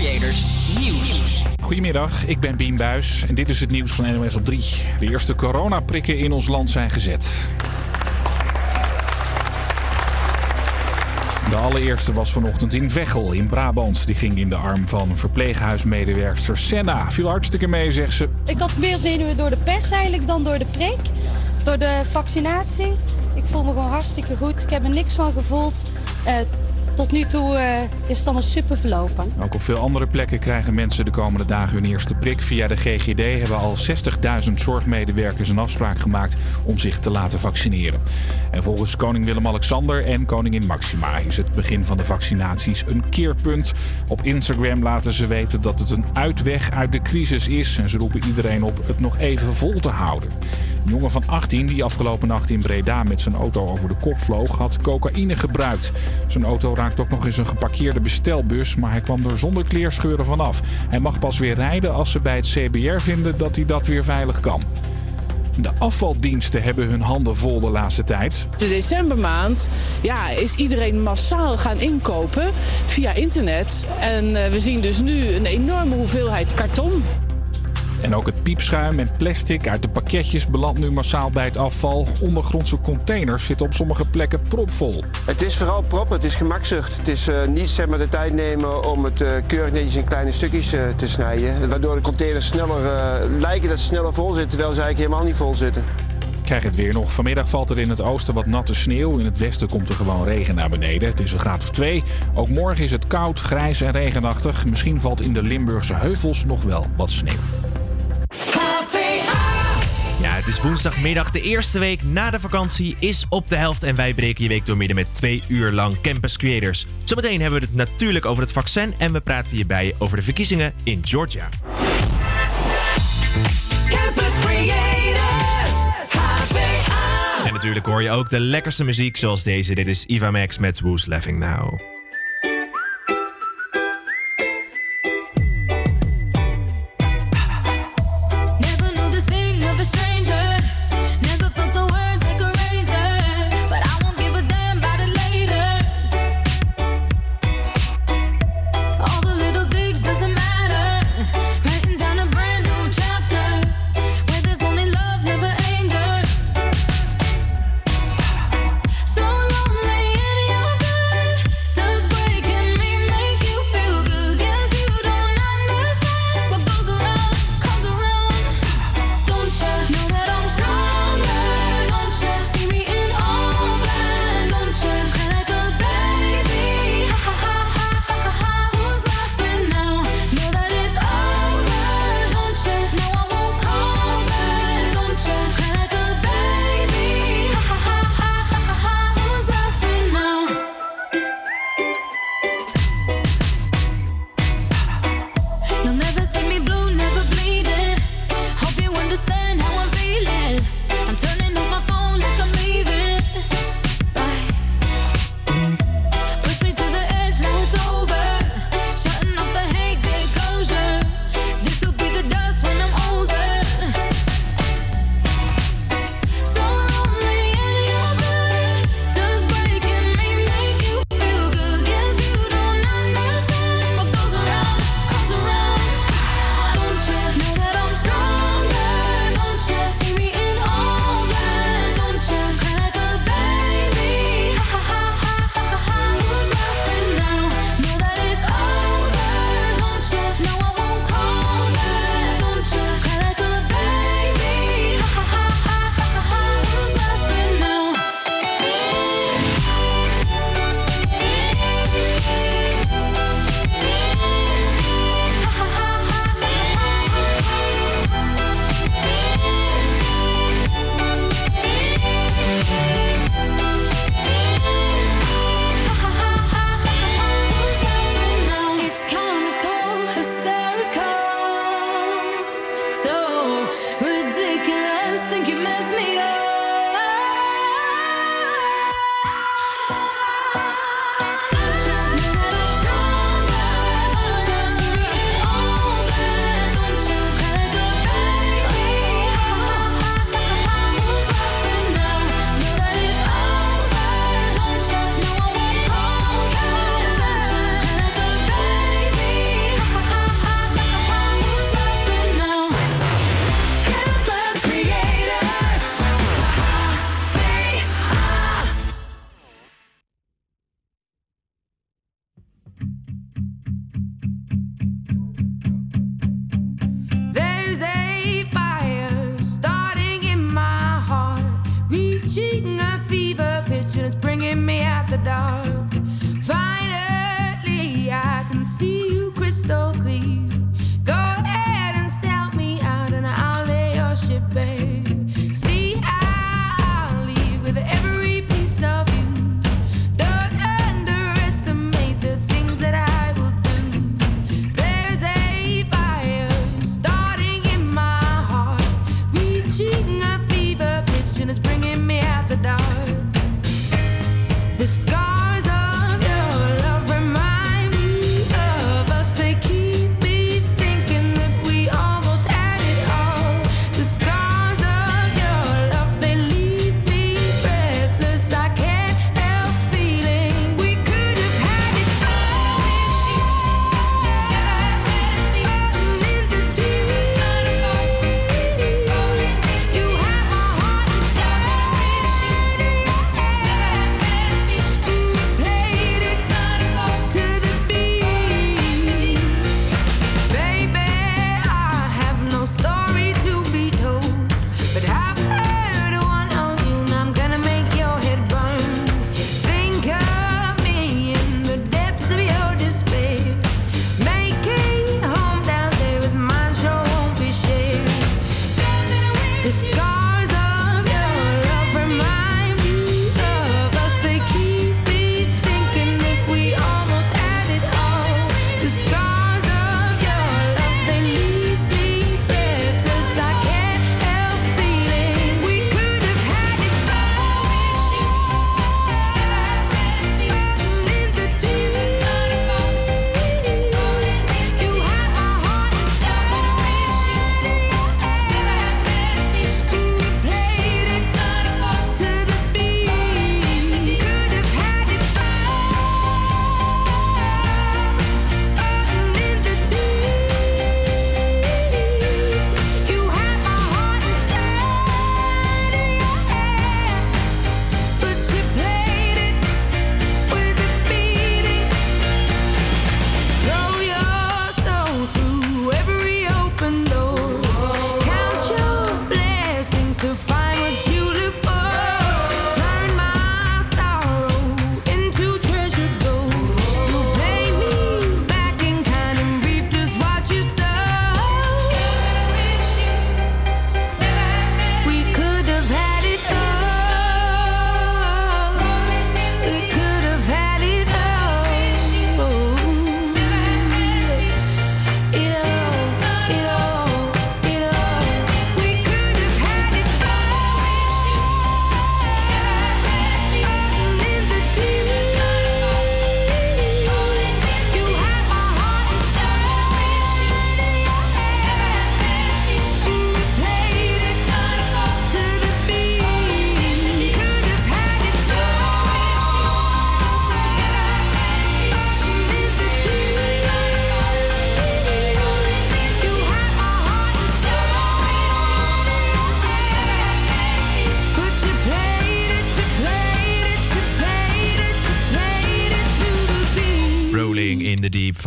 Creators Nieuws. Goedemiddag, ik ben Bien Buis en dit is het nieuws van NOS op 3. De eerste coronaprikken in ons land zijn gezet. De allereerste was vanochtend in Veghel in Brabant. Die ging in de arm van verpleeghuismedewerkster Senna. Viel hartstikke mee, zegt ze. Ik had meer zenuwen door de pers eigenlijk dan door de prik. Door de vaccinatie. Ik voel me gewoon hartstikke goed. Ik heb er niks van gevoeld. Uh, tot nu toe uh, is het allemaal super verlopen. Ook op veel andere plekken krijgen mensen de komende dagen hun eerste prik. Via de GGD hebben al 60.000 zorgmedewerkers een afspraak gemaakt om zich te laten vaccineren. En volgens koning Willem-Alexander en koningin Maxima is het begin van de vaccinaties een keerpunt. Op Instagram laten ze weten dat het een uitweg uit de crisis is. En ze roepen iedereen op het nog even vol te houden. Een jongen van 18 die afgelopen nacht in Breda met zijn auto over de kop vloog, had cocaïne gebruikt. Zijn auto raakte ook nog eens een geparkeerde bestelbus, maar hij kwam er zonder kleerscheuren vanaf. Hij mag pas weer rijden als ze bij het CBR vinden dat hij dat weer veilig kan. De afvaldiensten hebben hun handen vol de laatste tijd. De decembermaand ja, is iedereen massaal gaan inkopen via internet. En eh, we zien dus nu een enorme hoeveelheid karton. En ook het piepschuim en plastic uit de pakketjes belandt nu massaal bij het afval. Ondergrondse containers zitten op sommige plekken propvol. Het is vooral prop, het is gemakzucht. Het is uh, niet zeg maar, de tijd nemen om het uh, keurig netjes in kleine stukjes uh, te snijden. Waardoor de containers sneller lijken dat ze sneller vol zitten, terwijl ze eigenlijk helemaal niet vol zitten. Krijg het weer nog. Vanmiddag valt er in het oosten wat natte sneeuw. In het westen komt er gewoon regen naar beneden. Het is een graad of 2. Ook morgen is het koud, grijs en regenachtig. Misschien valt in de Limburgse heuvels nog wel wat sneeuw. Ja, het is woensdagmiddag. De eerste week na de vakantie is op de helft. En wij breken je week door midden met twee uur lang Campus Creators. Zometeen hebben we het natuurlijk over het vaccin. En we praten hierbij over de verkiezingen in Georgia. Campus Creators, HVA. En natuurlijk hoor je ook de lekkerste muziek zoals deze. Dit is Eva Max met Who's Laughing Now.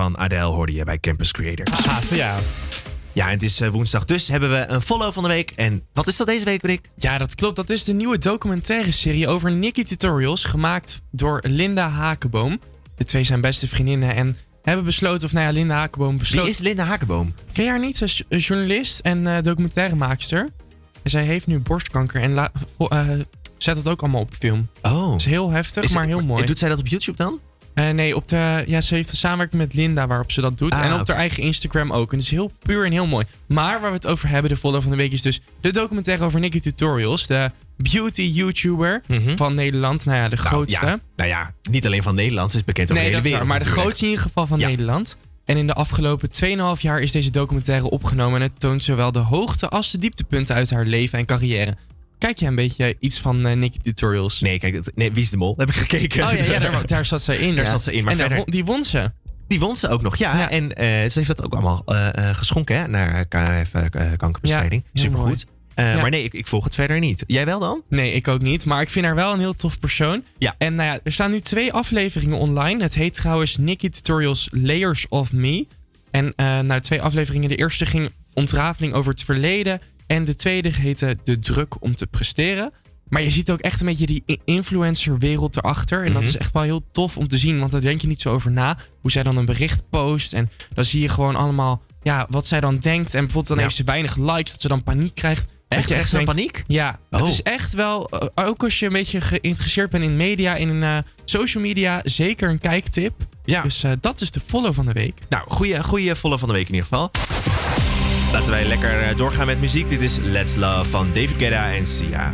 Van Adele hoorde je bij Campus Creator. Gaaf, ja. Ja, en het is eh, woensdag, dus hebben we een follow van de week. En wat is dat deze week, Rick? Ja, dat klopt. Dat is de nieuwe documentaire serie over Nikki Tutorials, gemaakt door Linda Hakenboom. De twee zijn beste vriendinnen en hebben besloten, of nou ja, Linda Hakenboom besloot... Wie is Linda Hakenboom? Ken je haar niet? Ze is journalist en eh documentairemaakster. En zij heeft nu borstkanker en la- eh, zet het ook allemaal op film. Oh. Het is heel heftig, Is maar heel mooi. Doet zij dat op YouTube dan? Eh, nee, op de, ja, ze heeft een samenwerking met Linda waarop ze dat doet. Ah, en op haar eigen Instagram ook. En het is heel puur en heel mooi. Maar waar we het over hebben, de follow van de week, is dus de documentaire over Nikki Tutorials. De beauty YouTuber Mhm. van Nederland. Nou ja, de Nou, grootste. ja, nou ja, niet alleen van Nederland, ze is bekend over nee, de dat hele wereld. Maar de grootste in ieder geval van Ja. Nederland. En in de afgelopen 2,5 jaar is deze documentaire opgenomen. En het toont zowel de hoogte als de dieptepunten uit haar leven en carrière. Kijk jij een beetje iets van eh Nikki Tutorials? Nee, kijk, dat- nee, Wie is de Mol? Heb ik gekeken. Oh ja, ja daar, daar zat ze in. Daar ja. zat ze in, maar en verder- won- die won ze. Die won ze ook nog, ja. Ja. En eh, ze heeft dat ook allemaal eh, geschonken hè, naar eh, kankerbestrijding. Supergoed. Ja. Maar nee, ik, ik volg het verder niet. Jij wel dan? Nee, ik ook niet. Maar ik vind haar wel een heel tof persoon. Ja. En nou ja, er staan nu twee afleveringen online. Het heet trouwens Nikki Tutorials Layers of Me. En nou, twee afleveringen. De eerste ging ontrafeling over het verleden. En de tweede heette De druk om te presteren. Maar je ziet ook echt een beetje die influencer-wereld erachter. En dat Mhm. is echt wel heel tof om te zien. Want daar denk je niet zo over na. Hoe zij dan een bericht post. En dan zie je gewoon allemaal ja, wat zij dan denkt. En bijvoorbeeld dan Ja. heeft ze weinig likes. Dat ze dan paniek krijgt. Echt? Echt zo'n paniek? ja, Oh. het is echt wel, eh, ook als je een beetje geïnteresseerd bent in media, in eh, social media, zeker een kijktip. Ja. Dus eh, dat is de follow van de week. Nou, goede, goede follow van de week in ieder geval. Laten wij lekker eh, doorgaan met muziek. Dit is Let's Love van David Guetta en Sia.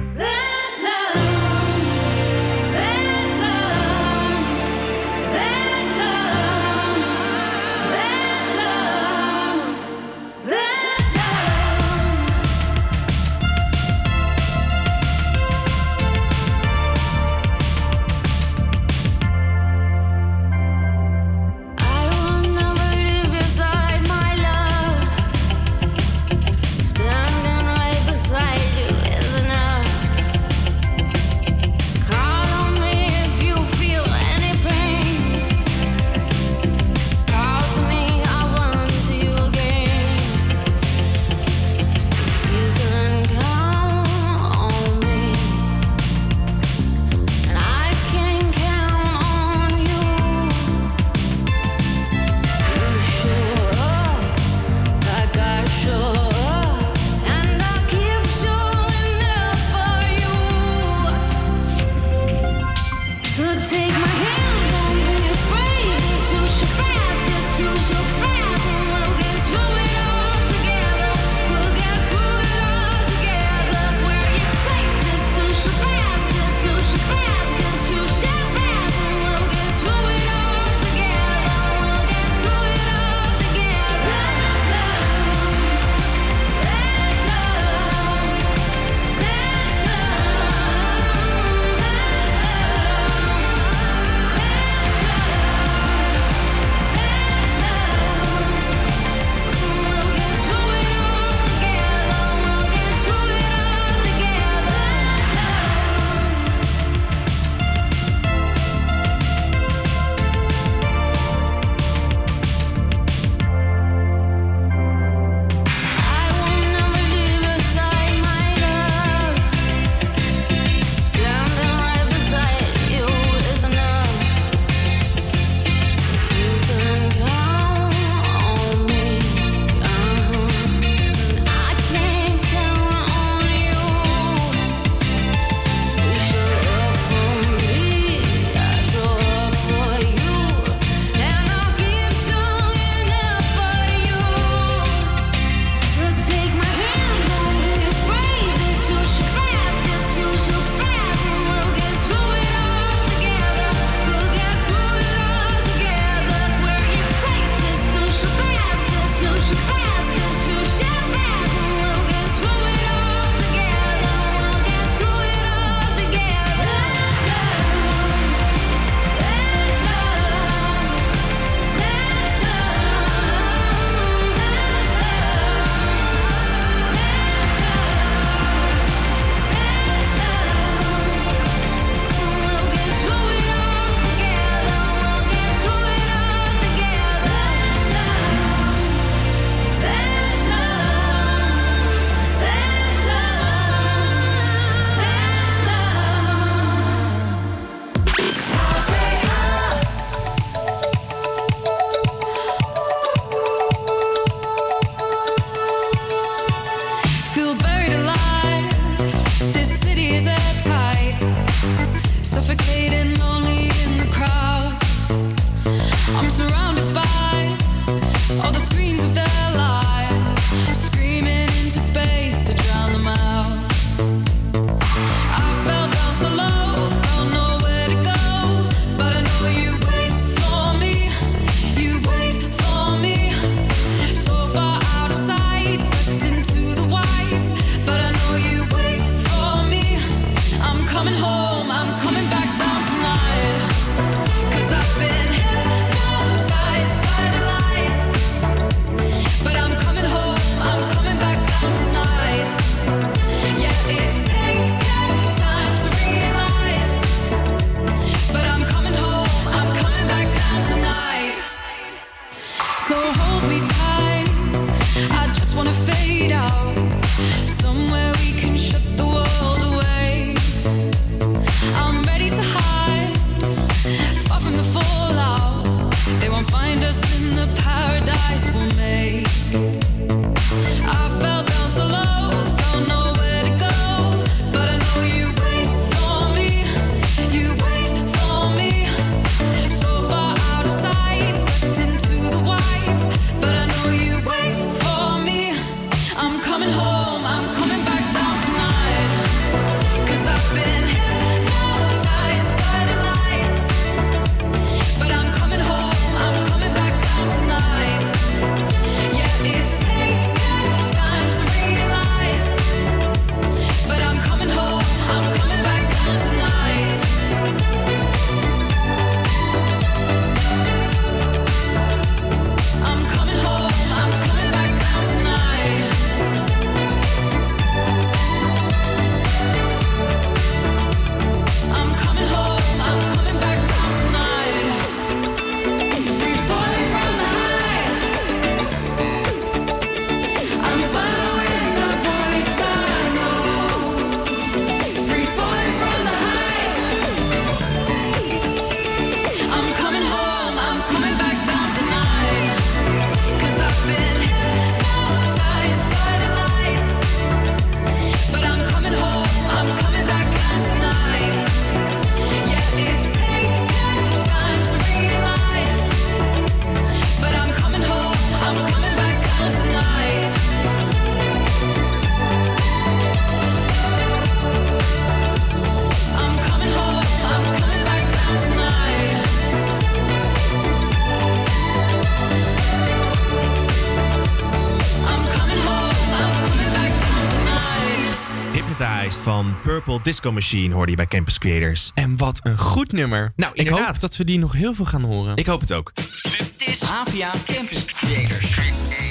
Van Purple Disco Machine hoorde je bij Campus Creators. En wat een goed nummer. Nou, ik inderdaad. hoop dat we die nog heel veel gaan horen. Ik hoop het ook. Dit is APA Campus Creators.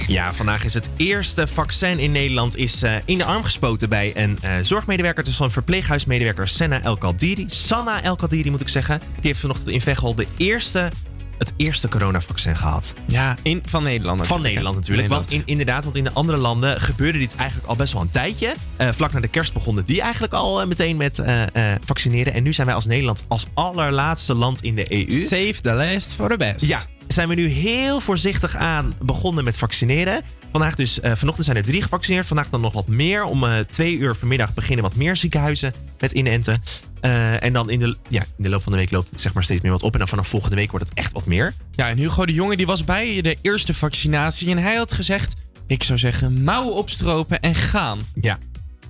Ja, vandaag is het eerste vaccin in Nederland is eh, in de arm gespoten bij een eh, zorgmedewerker. Dus van verpleeghuismedewerker Senna El Kaldiri. Sanna El Kaldiri moet ik zeggen. Die heeft vanochtend in Veghel de eerste, het eerste coronavaccin gehad. Ja, in, van Nederland Van natuurlijk. Nederland natuurlijk. Want in, inderdaad, want in de andere landen gebeurde dit eigenlijk al best wel een tijdje. Eh, vlak na de kerst begonnen die eigenlijk al eh, meteen met eh, vaccineren. En nu zijn wij als Nederland als allerlaatste land in de EU. Save the last for the best. Ja, zijn we nu heel voorzichtig aan begonnen met vaccineren. Vandaag dus, eh, vanochtend zijn er drie gevaccineerd. Vandaag dan nog wat meer. Om eh, twee uur vanmiddag beginnen wat meer ziekenhuizen met inenten. Eh, en dan in de, ja, in de loop van de week loopt het zeg maar steeds meer wat op. En dan vanaf volgende week wordt het echt wat meer. Ja, en Hugo de Jonge die was bij de eerste vaccinatie en hij had gezegd... Ik zou zeggen, mouwen opstropen en gaan. Ja.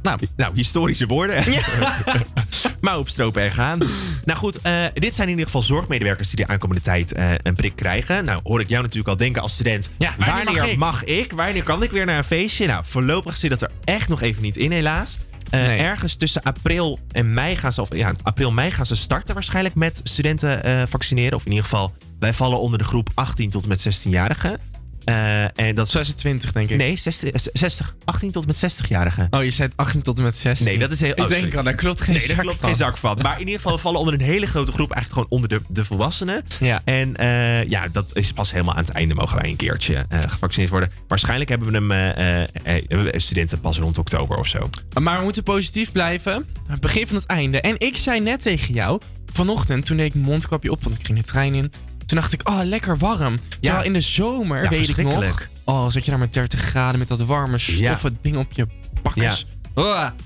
Nou, Nou, historische woorden. maar opstropen en gaan. Nou goed, eh, dit zijn in ieder geval zorgmedewerkers die de aankomende tijd eh, een prik krijgen. Nou hoor ik jou natuurlijk al denken als student. Ja, wanneer wanneer mag ik? mag ik? Wanneer kan ik weer naar een feestje? Nou, voorlopig zit dat er echt nog even niet in helaas. Eh, Nee. Ergens tussen april en mei gaan ze, of ja, april, mei gaan ze starten waarschijnlijk met studenten vaccineren. Of in ieder geval, wij vallen onder de groep 18 tot en met 16-jarigen. Eh, en dat is 26 denk ik. Nee, 60, eh, 60, 18 tot en met 60-jarigen. Oh, je zei 18 tot en met 16. Nee, dat is heel... Ik oh, denk al, daar klopt geen Nee, daar zak klopt van. geen zak van. Maar in ieder geval, we vallen onder een hele grote groep. Eigenlijk gewoon onder de, de volwassenen. Ja. En eh, ja, dat is pas helemaal aan het einde mogen wij een keertje eh, gevaccineerd worden. Waarschijnlijk hebben we hem studenten pas rond oktober of zo. Maar we moeten positief blijven. Het begin van het einde. En ik zei net tegen jou, vanochtend, toen deed ik mijn mondkapje op, want ik ging de trein in. Toen dacht ik, oh, lekker warm. Terwijl in de zomer, Ja, weet ik nog... Oh, zat je daar met 30 graden met dat warme stoffen ding op je bakkers. Oh.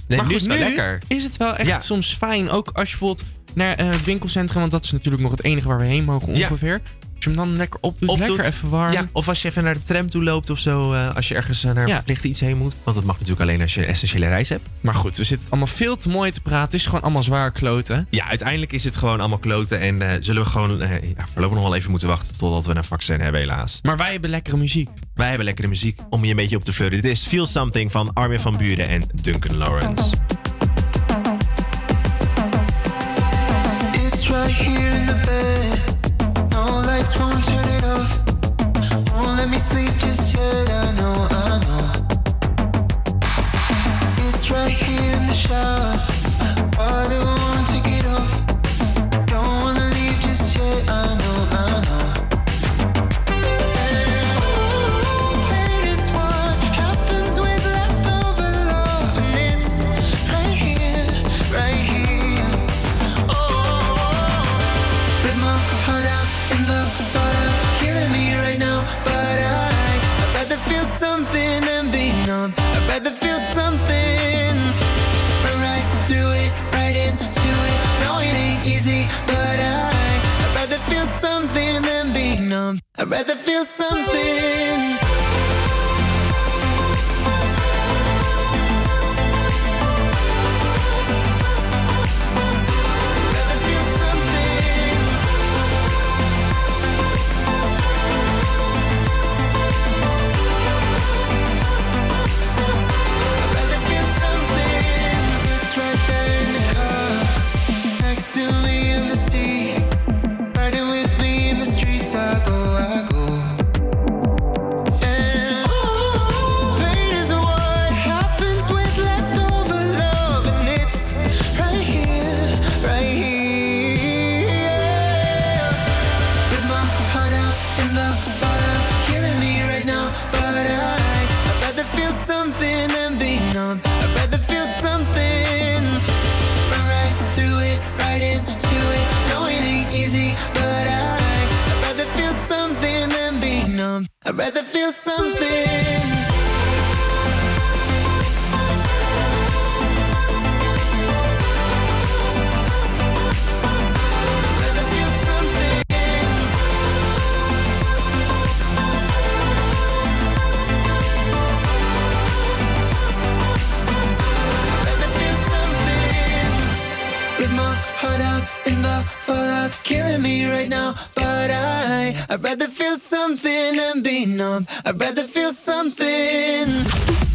Nee, maar nu goed, is het wel lekker. is het wel echt Ja. soms fijn. Ook als je bijvoorbeeld naar eh, het winkelcentrum, want dat is natuurlijk nog het enige waar we heen mogen Ja. ongeveer. Als je hem dan lekker opdoet, Opdoet. lekker even warm. Ja, of als je even naar de tram toe loopt of zo. eh, als je ergens eh, naar Ja. verplicht iets heen moet. Want dat mag natuurlijk alleen als je een essentiële reis hebt. Maar goed, we zitten allemaal veel te mooi te praten. Het is gewoon allemaal zwaar kloten. Ja, uiteindelijk is het gewoon allemaal kloten. En eh, zullen we gewoon eh, ja, voorlopig nog wel even moeten wachten totdat we een vaccin hebben helaas. Maar wij hebben lekkere muziek. Wij hebben lekkere muziek om je een beetje op te flirten. Dit is Feel Something van Armin van Buren en Duncan Lawrence. It's right here right here in the shower. I'd rather feel something. I'd rather feel something. Fallout, killing me right now. But I, I'd rather feel something than be numb. I'd rather feel something.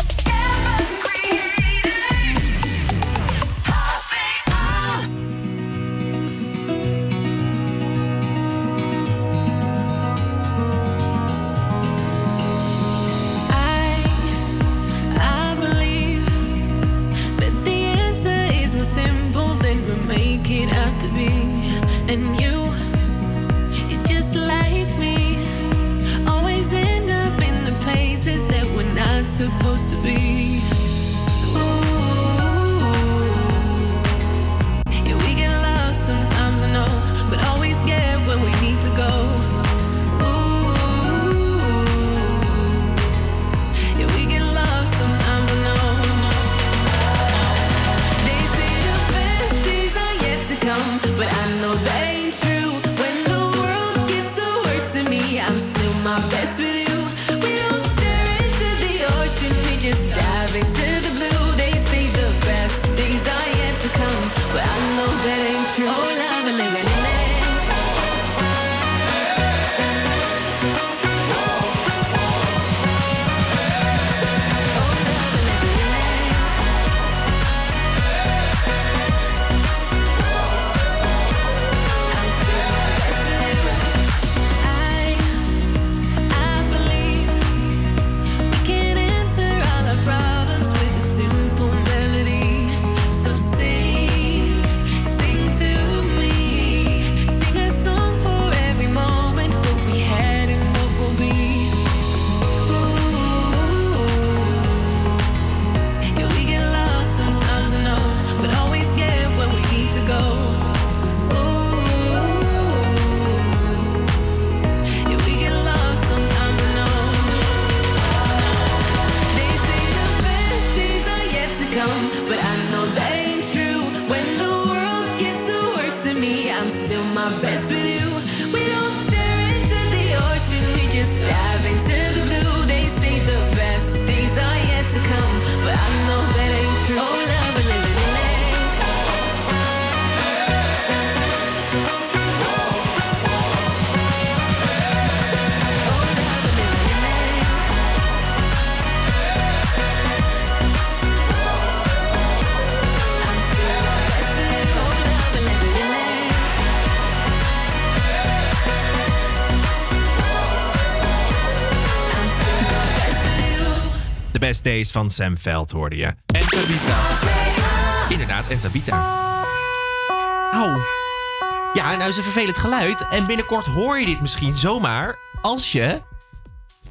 Best Days van Sam Veld hoorde je. En Tabita. Inderdaad, en Tabita. Auw. Ja, nou is een vervelend geluid. En binnenkort hoor je dit misschien zomaar als je...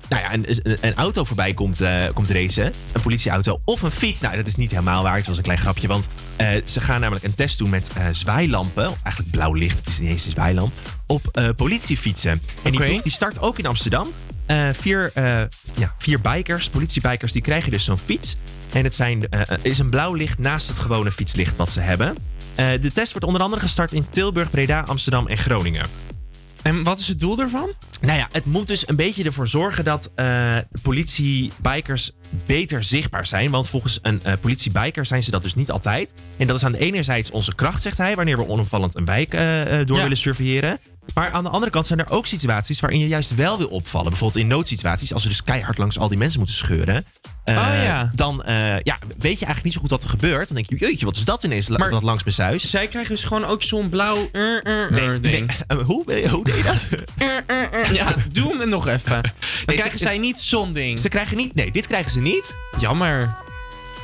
Nou ja, een, een, auto voorbij komt, eh, komt racen. Een politieauto of een fiets. Nou, dat is niet helemaal waar. Het was een klein grapje. Want eh, ze gaan namelijk een test doen met eh, zwaailampen. Eigenlijk blauw licht. Het is niet eens een zwaailamp. Op politiefietsen. En die, proef die start ook in Amsterdam. Vier, ja, vier bikers, politiebikers, die krijgen dus zo'n fiets. En het zijn, eh, eh, is een blauw licht naast het gewone fietslicht wat ze hebben. Eh, de test wordt onder andere gestart in Tilburg, Breda, Amsterdam en Groningen. En wat is het doel daarvan? Nou ja, het moet dus een beetje ervoor zorgen dat eh politiebikers beter zichtbaar zijn. Want volgens een eh, politiebiker zijn ze dat dus niet altijd. En dat is aan de enerzijds onze kracht, zegt hij, wanneer we onopvallend een wijk door Ja. willen surveilleren. Maar aan de andere kant zijn er ook situaties waarin je juist wel wil opvallen. Bijvoorbeeld in noodsituaties, als we dus keihard langs al die mensen moeten scheuren. eh, Oh ja. Dan eh, ja, weet je eigenlijk niet zo goed wat er gebeurt. Dan denk je, jeetje, wat is dat ineens Maar- dat langs mijn zuis? Zij krijgen dus gewoon ook zo'n blauw... uh, uh, Nee, ding. nee. Eh, hoe, hoe deed je dat? Ja, doe hem nog even. Dan krijgen zij niet zo'n ding. Ze krijgen niet, nee, dit krijgen ze niet. Jammer.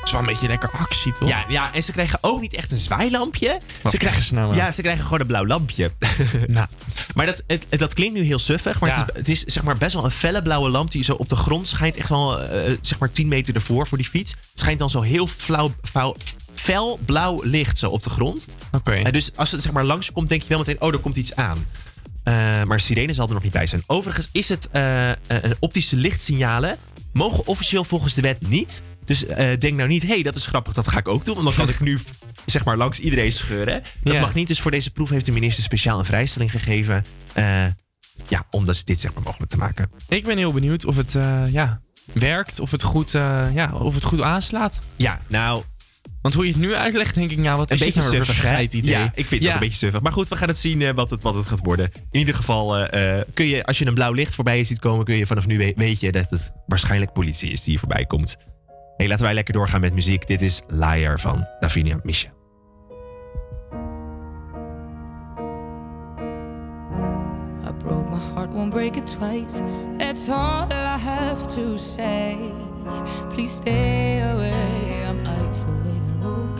Het is wel een beetje lekker actie, toch? Ja, ja, en ze krijgen ook niet echt een zwaailampje. Wat ze krijgen ze nou? Ja, ze krijgen gewoon een blauw lampje. Nou, maar dat, het, dat klinkt nu heel suffig, maar Ja. het, is, het is zeg maar best wel een felle blauwe lamp die zo op de grond schijnt. Echt wel eh, zeg maar 10 meter ervoor voor die fiets. Het schijnt dan zo heel flauw, flauw, fel blauw licht zo op de grond. oké. Eh, dus als het zeg maar langs komt, denk je wel meteen, oh, er komt iets aan. Eh, maar sirene zal er nog niet bij zijn. Overigens is het eh, eh, een optische lichtsignalen mogen officieel volgens de wet niet. Dus eh, denk nou niet, hé, hey, dat is grappig, dat ga ik ook doen. Want dan kan ik nu zeg maar langs iedereen scheuren. Dat Ja. mag niet. Dus voor deze proef heeft de minister speciaal een vrijstelling gegeven. eh, ja, om dus dit zeg maar mogelijk te maken. Ik ben heel benieuwd of het eh, ja, werkt, of het, goed, ja, of het goed aanslaat. Ja, nou, Want hoe je het nu uitlegt, denk ik, nou, wat een is beetje nou een idee? Ja, ik vind het Ja. ook een beetje suffig. Maar goed, we gaan het zien wat, het, wat het gaat worden. In ieder geval kun je, als je een blauw licht voorbij ziet komen, kun je vanaf nu we- weet je dat het waarschijnlijk politie is die hier voorbij komt. Hey, laten wij lekker doorgaan met muziek. Dit is Liar van Davinia Misha. I broke my heart, won't break it twice. That's all I have to say. Please stay away. I'm isolated, low.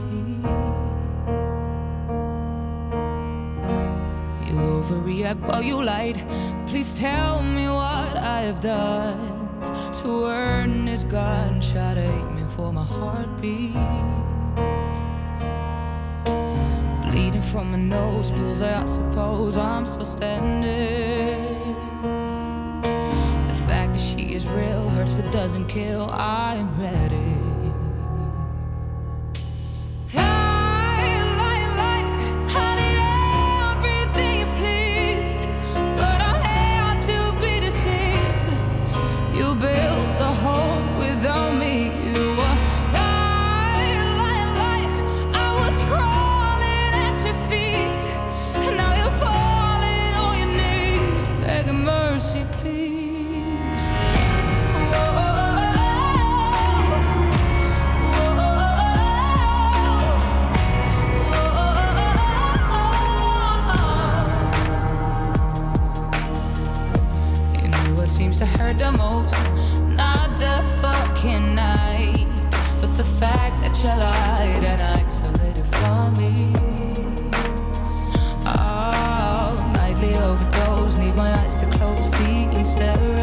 You overreact while you lied. Please tell me what I have done to earn this gunshot aiming for my heartbeat. Bleeding from my nose, bullseye, I suppose I'm still standing. The fact that she is real hurts but doesn't kill. I am ready. Hurt the most? Not the fucking night, but the fact that you lied and isolated from me. Oh, nightly overdose, need my eyes to close, see staring.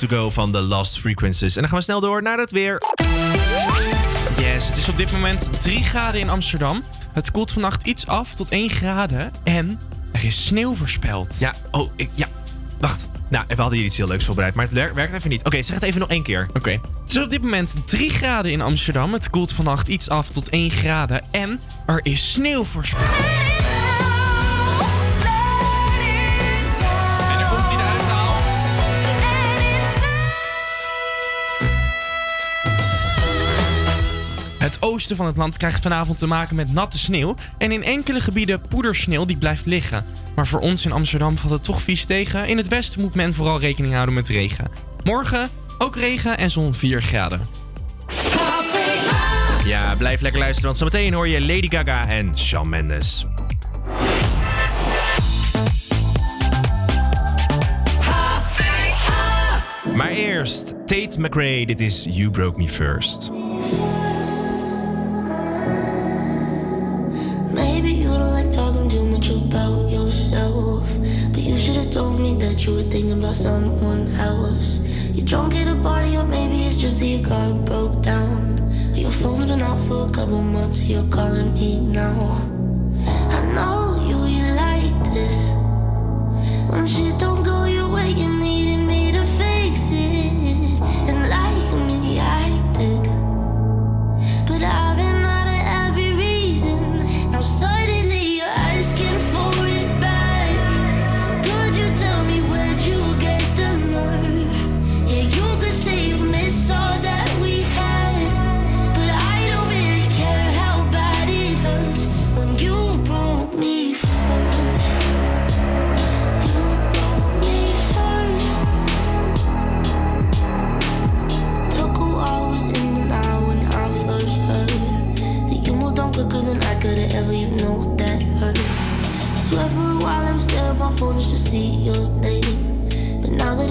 To Go van The Lost Frequencies. En dan gaan we snel door naar het weer. Yes, het is op dit moment 3 graden in Amsterdam. Het koelt vannacht iets af tot 1 graden. En er is sneeuw voorspeld. Ja, oh, ik, ja. Wacht. Nou, we hadden hier iets heel leuks voorbereid, maar het wer- werkt even niet. Oké, zeg het even nog één keer. Oké. Het is op dit moment 3 graden in Amsterdam. Het koelt vannacht iets af tot 1 graden. En er is sneeuw voorspeld. Het oosten van het land krijgt vanavond te maken met natte sneeuw. En in enkele gebieden poedersneeuw die blijft liggen. Maar voor ons in Amsterdam valt het toch vies tegen. In het westen moet men vooral rekening houden met regen. Morgen ook regen en zo'n 4 graden. Ja, blijf lekker luisteren, want zometeen hoor je Lady Gaga en Shawn Mendes. Maar eerst Tate McRae, dit is You Broke Me First. Told me that you were thinking about someone else. You're drunk at a party, or maybe it's just that your car broke down. Your phone's been off for a couple months, you're calling me now. I know you, you like this. When shit don't go your way, you needed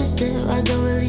but it's there. I don't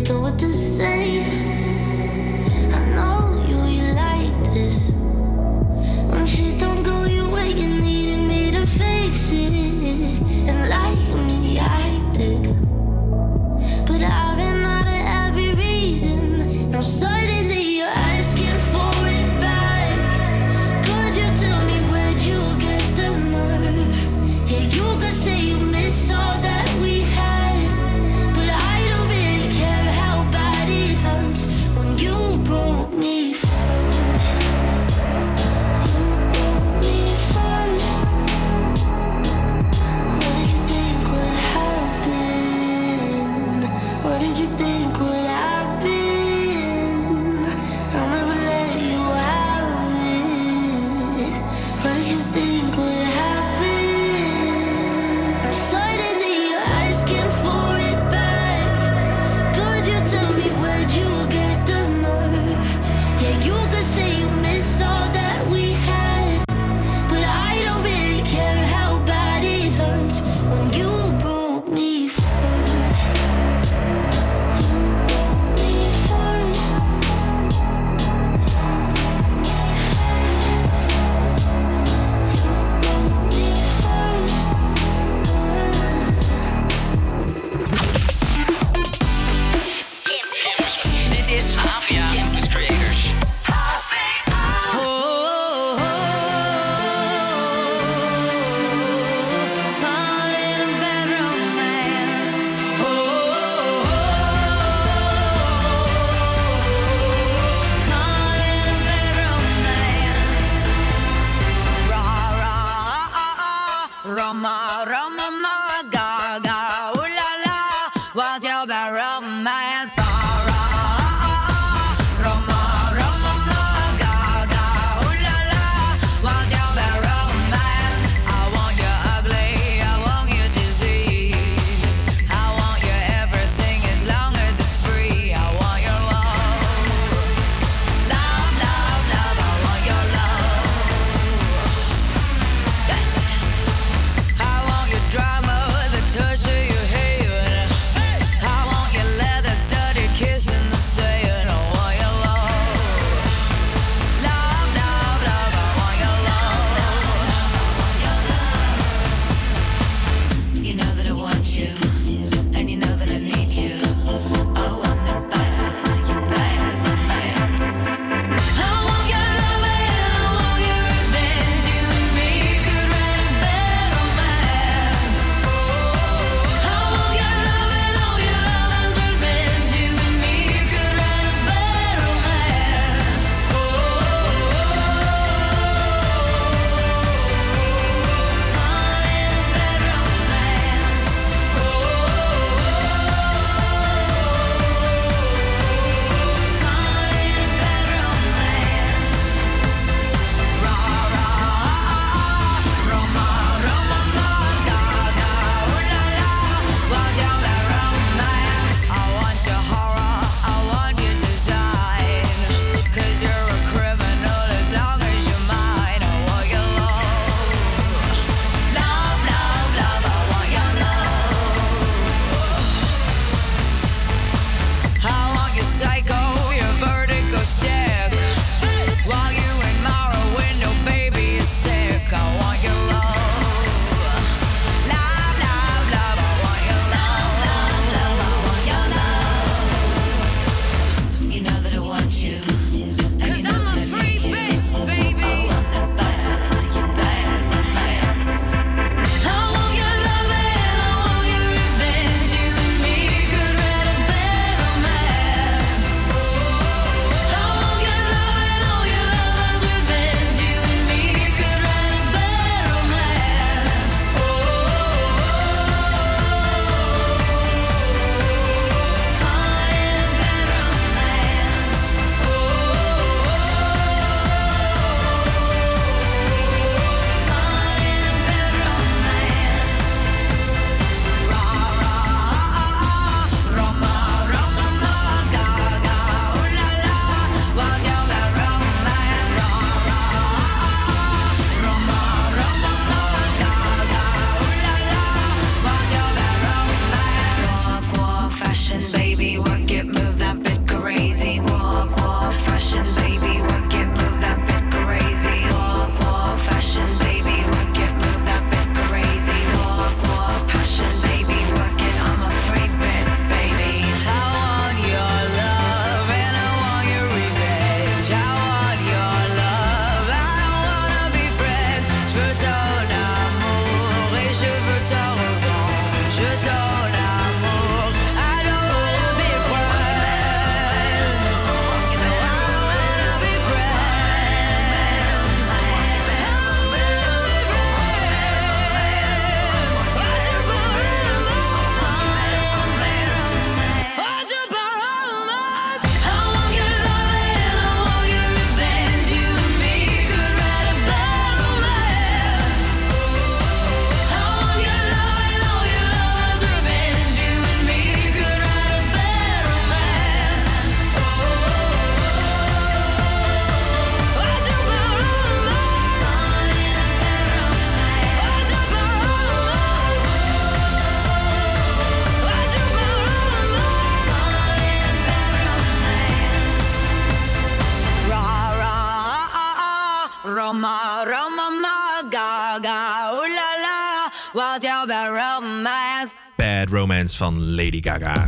Romance van Lady Gaga.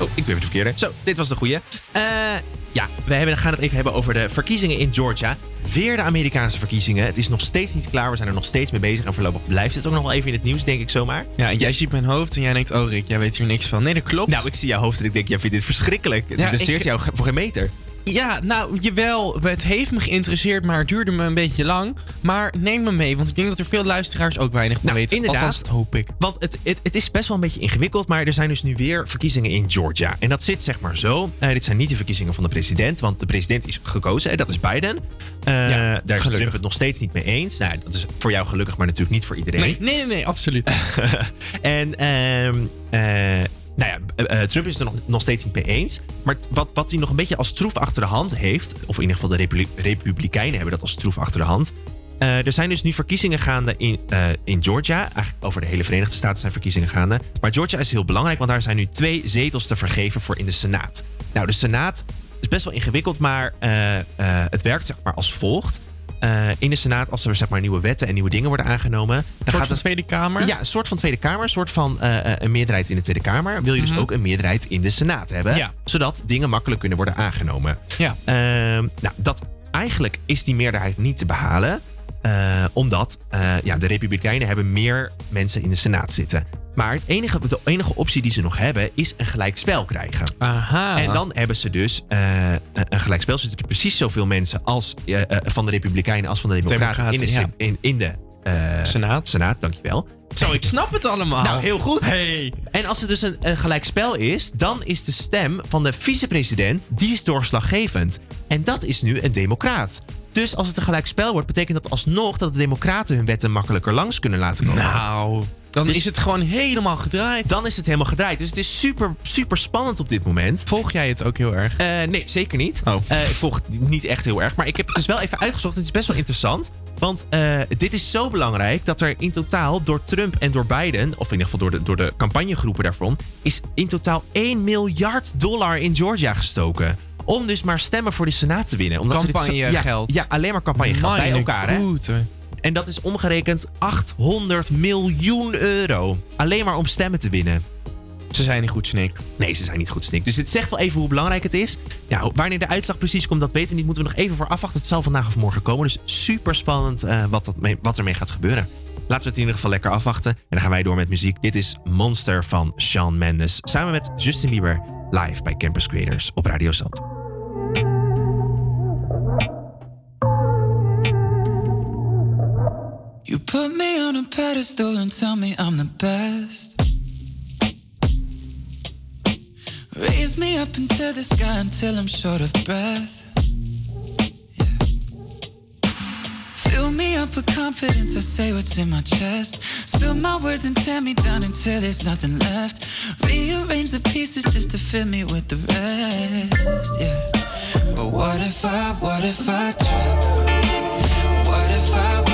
Oh, ik ben weer de verkeerde. Zo, dit was de goeie. Eh, ja, we hebben, gaan het even hebben over de verkiezingen in Georgia. Weer de Amerikaanse verkiezingen. Het is nog steeds niet klaar. We zijn er nog steeds mee bezig. En voorlopig blijft het ook nog wel even in het nieuws, denk ik zomaar. Ja, en jij ziet mijn hoofd en jij denkt, oh Rick, jij weet hier niks van. Nee, dat klopt. Nou, ik zie jouw hoofd en ik denk, jij vindt dit verschrikkelijk. Het Ja, interesseert ik- jou voor geen meter. Ja, nou, jawel. Het heeft me geïnteresseerd, maar het duurde me een beetje lang. Maar neem me mee, want ik denk dat er veel luisteraars ook weinig van Nou, weten. inderdaad. Althans, dat hoop ik. Want het, het, het is best wel een beetje ingewikkeld, maar er zijn dus nu weer verkiezingen in Georgia. En dat zit zeg maar zo. Eh, dit zijn niet de verkiezingen van de president, want de president is gekozen. En dat is Biden. Ja, daar gelukkig. Trump het nog steeds niet mee eens. Nou, dat is voor jou gelukkig, maar natuurlijk niet voor iedereen. Nee, nee, nee, nee, absoluut. en ehm, eh, nou ja, eh, eh, Trump is het er nog, nog steeds niet mee eens. Maar wat, wat hij nog een beetje als troef achter de hand heeft, of in ieder geval de Republi- Republikeinen hebben dat als troef achter de hand. Eh, er zijn dus nu verkiezingen gaande in, eh, in Georgia. Eigenlijk over de hele Verenigde Staten zijn verkiezingen gaande. Maar Georgia is heel belangrijk, want daar zijn nu twee zetels te vergeven voor in de Senaat. Nou, de Senaat is best wel ingewikkeld, maar het werkt zeg maar als volgt. Eh, in de Senaat, als er zeg maar, nieuwe wetten en nieuwe dingen worden aangenomen. Dan soort gaat het Tweede Kamer? ja, een soort van Tweede Kamer, een soort van eh, eh, een meerderheid in de Tweede Kamer. Wil je dus Mhm. ook een meerderheid in de Senaat hebben, Ja. zodat dingen makkelijk kunnen worden aangenomen. Ja. Ehm, nou, dat eigenlijk is die meerderheid niet te behalen, eh, omdat eh, ja, de Republikeinen hebben meer mensen in de Senaat zitten. Maar het enige, de enige optie die ze nog hebben is een gelijkspel krijgen. Aha. En dan hebben ze dus eh, een gelijkspel. Zitten er precies zoveel mensen als, van de Republikeinen als van de Democraten, in de, Democraten, in, in de Senaat. Senaat. Dankjewel. Zo, ik snap het allemaal. Nou, heel goed. Hey. En als het dus een, een gelijkspel is, dan is de stem van de vicepresident, die is doorslaggevend. En dat is nu een democraat. Dus als het een gelijkspel wordt, betekent dat alsnog dat de democraten hun wetten makkelijker langs kunnen laten komen. Nou, dan Dus- is het gewoon helemaal gedraaid. Dan is het helemaal gedraaid. Dus het is super, super spannend op dit moment. Volg jij het ook heel erg? Eh, nee, zeker niet. Oh. Eh, ik volg het niet echt heel erg. Maar ik heb het dus wel even uitgezocht. Het is best wel interessant. Want eh, dit is zo belangrijk dat er in totaal door Trump en door Biden, of in ieder geval door de, door de campagnegroepen daarvan, is in totaal 1 miljard dollar in Georgia gestoken. Om dus maar stemmen voor de Senaat te winnen. Omdat ze dit Campagnegeld. Ja, ja, alleen maar campagnegeld bij elkaar. Hè? En dat is omgerekend 800 miljoen euro. Alleen maar om stemmen te winnen. Ze zijn niet goed, Snik. Nee, ze zijn niet goed snik. Dus dit zegt wel even hoe belangrijk het is. Ja, wanneer de uitslag precies komt, dat weten we niet. Moeten we nog even voor afwachten. Het zal vandaag of morgen komen. Dus super spannend eh, wat, dat mee, wat ermee gaat gebeuren. Laten we het in ieder geval lekker afwachten. En dan gaan wij door met muziek. Dit is Monster van Shawn Mendes. Samen met Justin Bieber live bij Campus Creators op Radio Zand. You put me on a pedestal and tell me I'm the best. Raise me up into the sky until I'm short of breath. Yeah. Fill me up with confidence, I say what's in my chest. Spill my words and tear me down until there's nothing left. Rearrange the pieces just to fill me with the rest. Yeah. But what if I, what if I trip? What if I,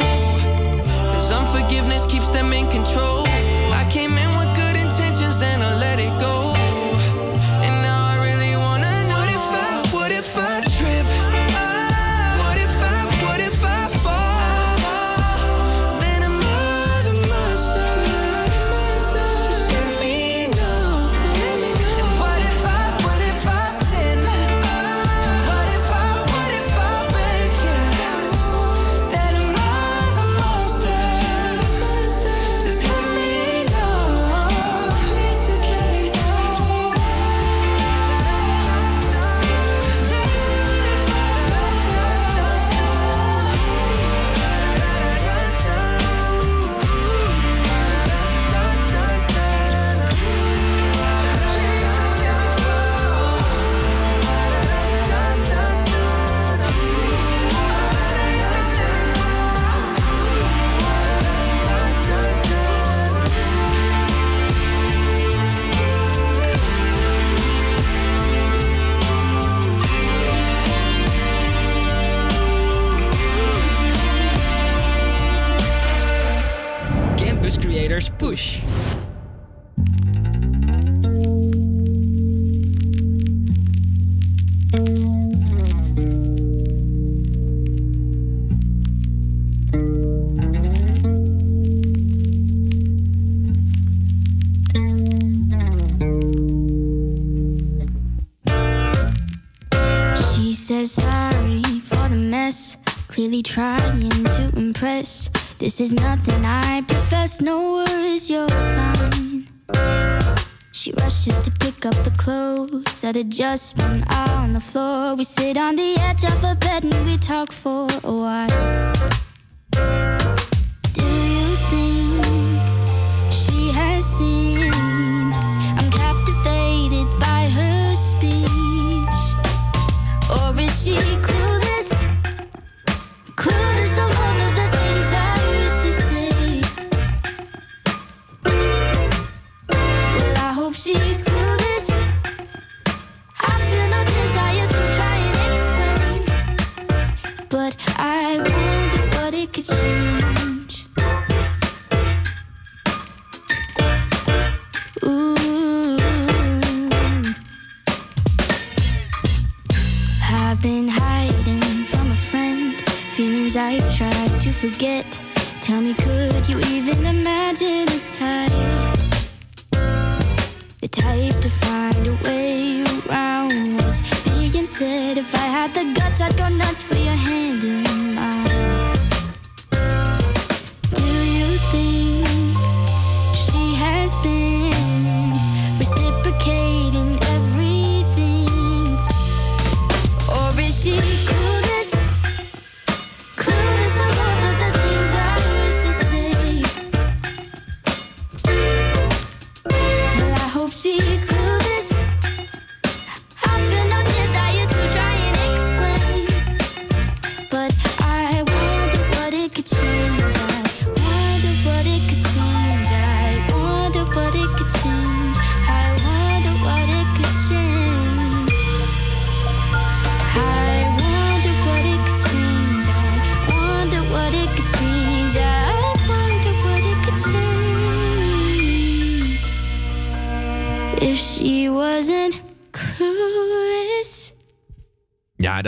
Cause unforgiveness keeps them in control. I came in Push. She says sorry for the mess. Clearly trying to impress. This is nothing I profess. No worries, you're fine. She rushes to pick up the clothes. That adjustment on the floor. We sit on the edge of a bed and we talk for a while.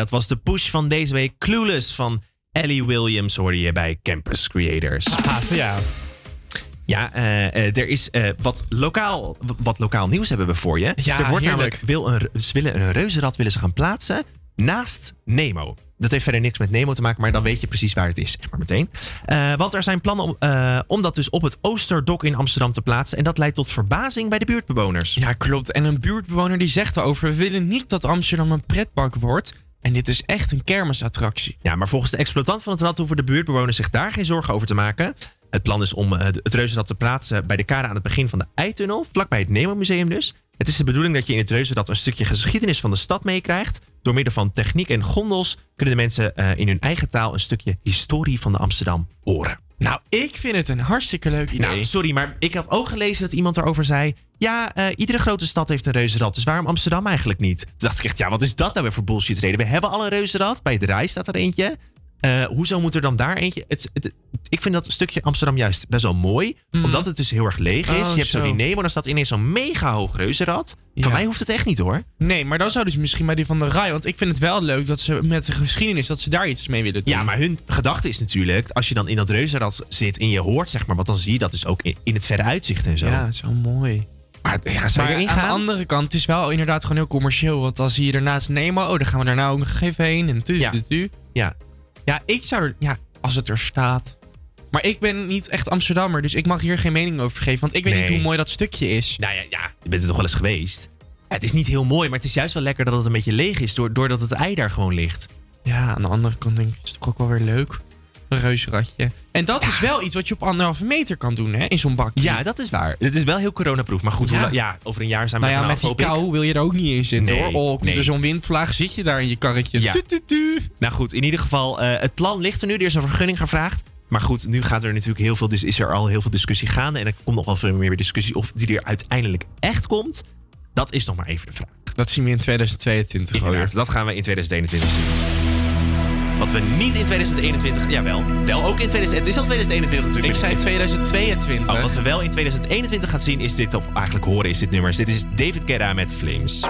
Dat was de push van deze week. Clueless van Ellie Williams hoorde je bij Campus Creators. ja. Ja, eh, eh, er is eh, wat, lokaal, wat lokaal nieuws hebben we voor je. Ja, er wordt heerlijk. namelijk wil een, ze willen een reuzenrad willen ze gaan plaatsen naast Nemo. Dat heeft verder niks met Nemo te maken, maar dan weet je precies waar het is, zeg maar meteen. Want er zijn plannen om, om dat dus op het Oosterdok in Amsterdam te plaatsen. En dat leidt tot verbazing bij de buurtbewoners. Ja, klopt. En een buurtbewoner die zegt erover: we willen niet dat Amsterdam een pretpark wordt. En dit is echt een kermisattractie. Ja, maar volgens de exploitant van het rad hoeven de buurtbewoners zich daar geen zorgen over te maken. Het plan is om eh, het reuzenrad te plaatsen bij de kade aan het begin van de Eitunnel, vlakbij het Nemo Museum dus. Het is de bedoeling dat je in het reuzenrad een stukje geschiedenis van de stad meekrijgt. Door middel van techniek en gondels kunnen de mensen eh, in hun eigen taal een stukje historie van de Amsterdam horen. Nou, ik vind het een hartstikke leuk idee. Nou, sorry, maar ik had ook gelezen dat iemand erover zei... Ja, eh, iedere grote stad heeft een reuzenrad, dus waarom Amsterdam eigenlijk niet? Toen dacht ik echt, ja, wat is dat nou weer voor bullshit reden? We hebben al een reuzenrad, bij de Rij staat er eentje. Eh, hoezo moet er dan daar eentje? Het, het- ik vind dat stukje Amsterdam juist best wel mooi. Omdat het dus heel erg leeg is. Oh, je hebt zo die Nemo, dan staat ineens zo'n mega hoog reuzenrad. Ja. Van mij hoeft het echt niet hoor. Nee, maar dan zouden ze misschien bij die van de Rai. Want ik vind het wel leuk dat ze met de geschiedenis dat ze daar iets mee willen doen. Ja, maar hun gedachte is natuurlijk, als je dan in dat reuzenrad zit en je hoort zeg maar wat, dan zie je dat dus ook in, in het verre uitzicht en zo. Ja, zo mooi. Maar ja, zou Maar aan de andere kant, het is wel inderdaad gewoon heel commercieel. Want dan zie je daarnaast Nemo. Oh, dan gaan we daarna ook nog even heen. En tu, Ja. tu, tu. Ja. Ja, ik zou er... Ja, als het er staat. Maar ik ben niet echt Amsterdammer. Dus ik mag hier geen mening over geven. Want ik weet niet hoe mooi dat stukje is. Nou ja, ja, je bent er toch wel eens geweest. Het is niet heel mooi, maar het is juist wel lekker dat het een beetje leeg is, door- doordat het ei daar gewoon ligt. Ja, aan de andere kant denk ik, het is toch ook wel weer leuk. Een reusradje. En dat is wel iets wat je op anderhalve meter kan doen, hè? In zo'n bakje. Ja, dat is waar. Het is wel heel coronaproof, maar goed, Ja. hoe la- ja, over een jaar zijn we Nou ja, met die ik. kou wil je er ook niet in zitten, Nee, hoor. Oh, komt nee. er zo'n windvlaag, zit je daar in je karretje. Ja. Tu, tu, tu. Nou goed, in ieder geval, eh, het plan ligt er nu. Er is een vergunning gevraagd. Maar goed, nu gaat er natuurlijk heel veel, dus is er al heel veel discussie gaande. En er komt nog wel veel meer discussie of die er uiteindelijk echt komt. Dat is nog maar even de vraag. Dat zien we in 2022 alweer. Inderdaad, dat gaan we in 2021 zien. Wat we niet in 2021... Jawel, wel ook in 2021. Het is al 2021 natuurlijk. Ik zei 2022. Wat we wel in 2021 gaan zien is dit, of eigenlijk horen is dit nummer. Dit is David Guetta met Flames.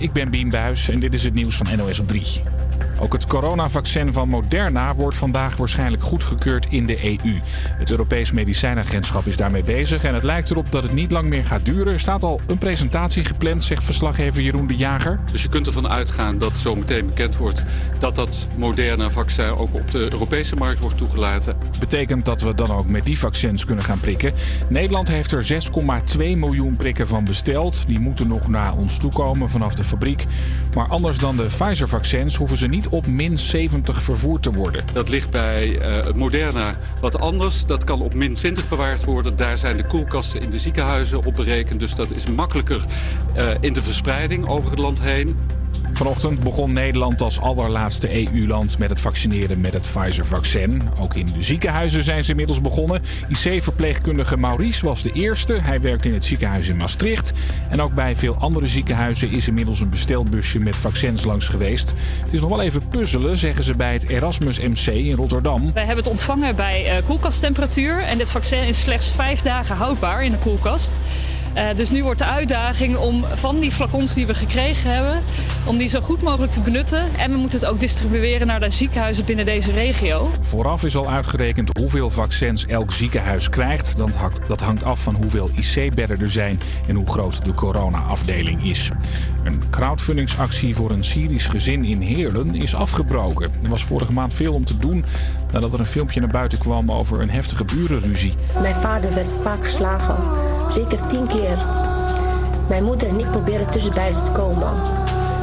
Ik ben Bien Buijs en dit is het nieuws van NOS op 3. Ook het coronavaccin van Moderna wordt vandaag waarschijnlijk goedgekeurd in de EU. Het Europees Medicijnagentschap is daarmee bezig en het lijkt erop dat het niet lang meer gaat duren. Er staat al een presentatie gepland, zegt verslaggever Jeroen de Jager. Dus je kunt ervan uitgaan dat zo meteen bekend wordt dat dat moderne vaccin ook op de Europese markt wordt toegelaten. Betekent dat we dan ook met die vaccins kunnen gaan prikken. Nederland heeft er 6,2 miljoen prikken van besteld. Die moeten nog naar ons toekomen vanaf de fabriek. Maar anders dan de Pfizer-vaccins hoeven ze niet op min 70 vervoerd te worden. Dat ligt bij eh, het Moderna wat anders. Dat kan op min 20 bewaard worden. Daar zijn de koelkasten in de ziekenhuizen op berekend. Dus dat is makkelijker eh, in de verspreiding over het land heen. Vanochtend begon Nederland als allerlaatste EU-land met het vaccineren met het Pfizer-vaccin. Ook in de ziekenhuizen zijn ze inmiddels begonnen. IC-verpleegkundige Maurice was de eerste. Hij werkt in het ziekenhuis in Maastricht. En ook bij veel andere ziekenhuizen is inmiddels een bestelbusje met vaccins langs geweest. Het is nog wel even puzzelen, zeggen ze bij het Erasmus MC in Rotterdam. Wij hebben het ontvangen bij eh, koelkasttemperatuur. En dit vaccin is slechts vijf dagen houdbaar in de koelkast. Eh, dus nu wordt de uitdaging om van die flacons die we gekregen hebben, om die zo goed mogelijk te benutten. En we moeten het ook distribueren naar de ziekenhuizen binnen deze regio. Vooraf is al uitgerekend hoeveel vaccins elk ziekenhuis krijgt. Dat hangt, af van hoeveel IC-bedden er zijn en hoe groot de corona-afdeling is. Een crowdfundingsactie voor een Syrisch gezin in Heerlen is afgebroken. Er was vorige maand veel om te doen nadat er een filmpje naar buiten kwam over een heftige burenruzie. Mijn vader werd vaak geslagen, zeker tien keer. Mijn moeder en ik probeerden tussen beiden te komen.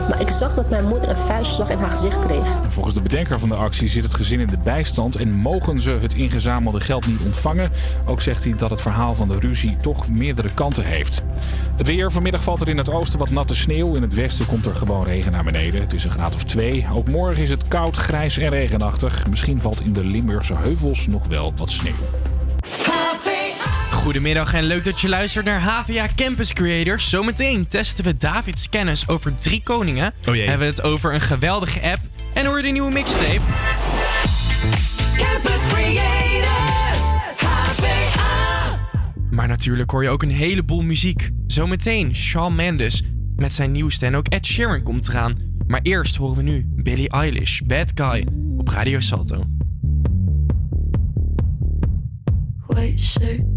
Maar ik zag dat mijn moeder een vuistslag in haar gezicht kreeg. En Volgens de bedenker van de actie zit het gezin in de bijstand en mogen ze het ingezamelde geld niet ontvangen. Ook zegt hij dat het verhaal van de ruzie toch meerdere kanten heeft. Het weer. Vanmiddag valt er in het oosten wat natte sneeuw. In het westen komt er gewoon regen naar beneden. Het is een graad of twee. Ook morgen is het koud, grijs en regenachtig. Misschien valt in de Limburgse heuvels nog wel wat sneeuw. Goedemiddag en leuk dat je luistert naar HVA Campus Creators. Zometeen testen we Davids kennis over drie koningen. Oh jee. Hebben we het over een geweldige app. En hoor je de nieuwe mixtape. Campus Creators, HVA. Maar natuurlijk hoor je ook een heleboel muziek. Zometeen Shawn Mendes met zijn nieuwste en ook Ed Sheeran komt eraan. Maar eerst horen we nu Billie Eilish, Bad Guy, op Radio Salto. White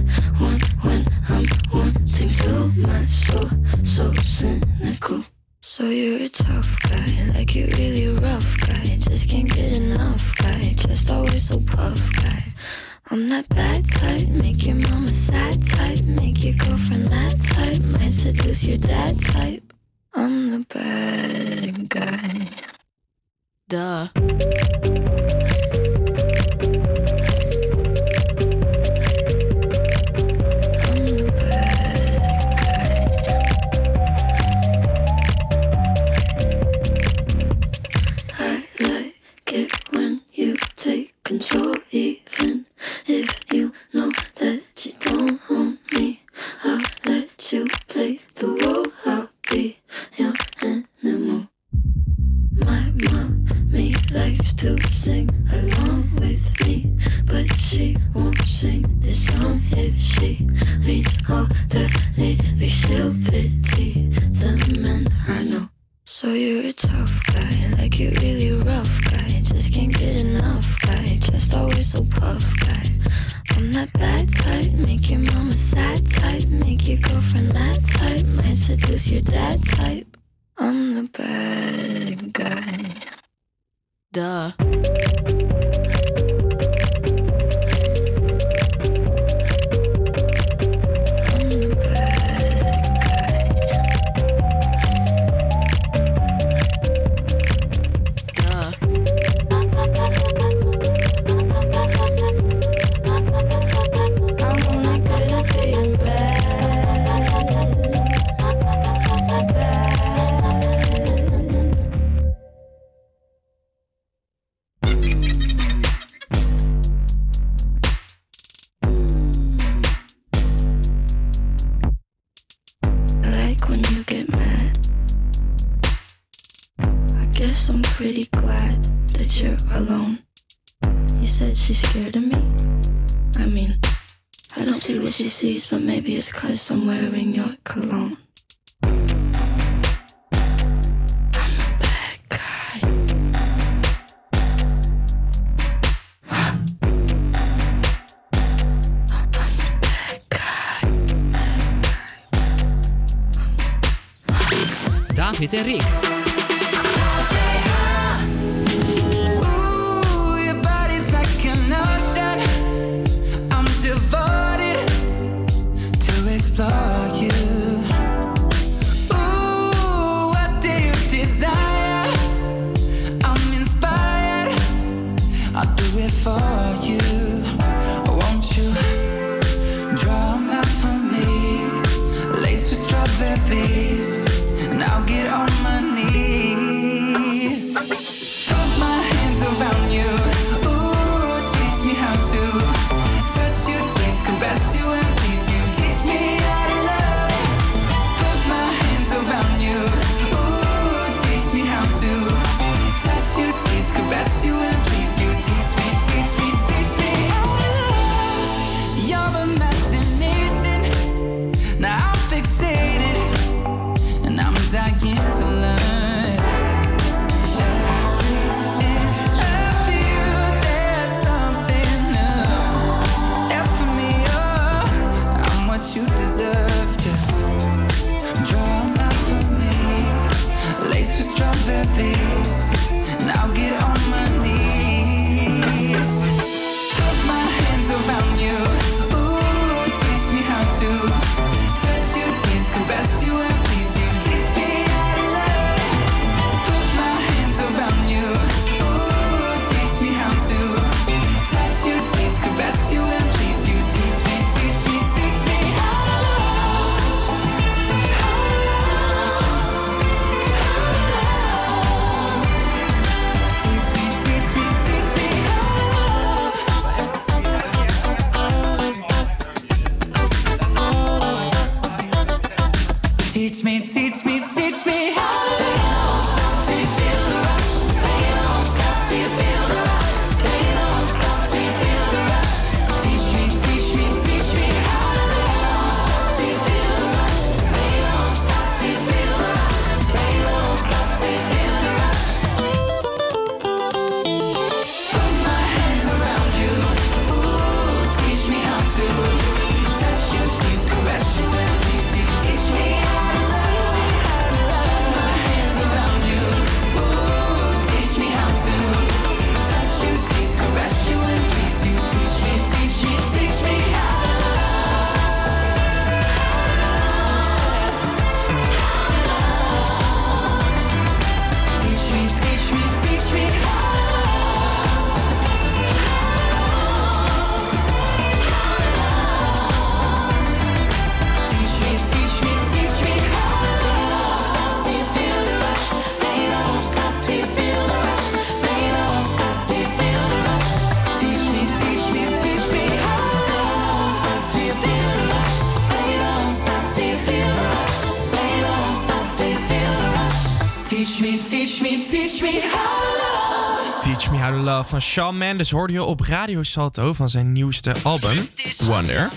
van Shawn Mendes hoorde je op Radio Salto van zijn nieuwste album Wonder.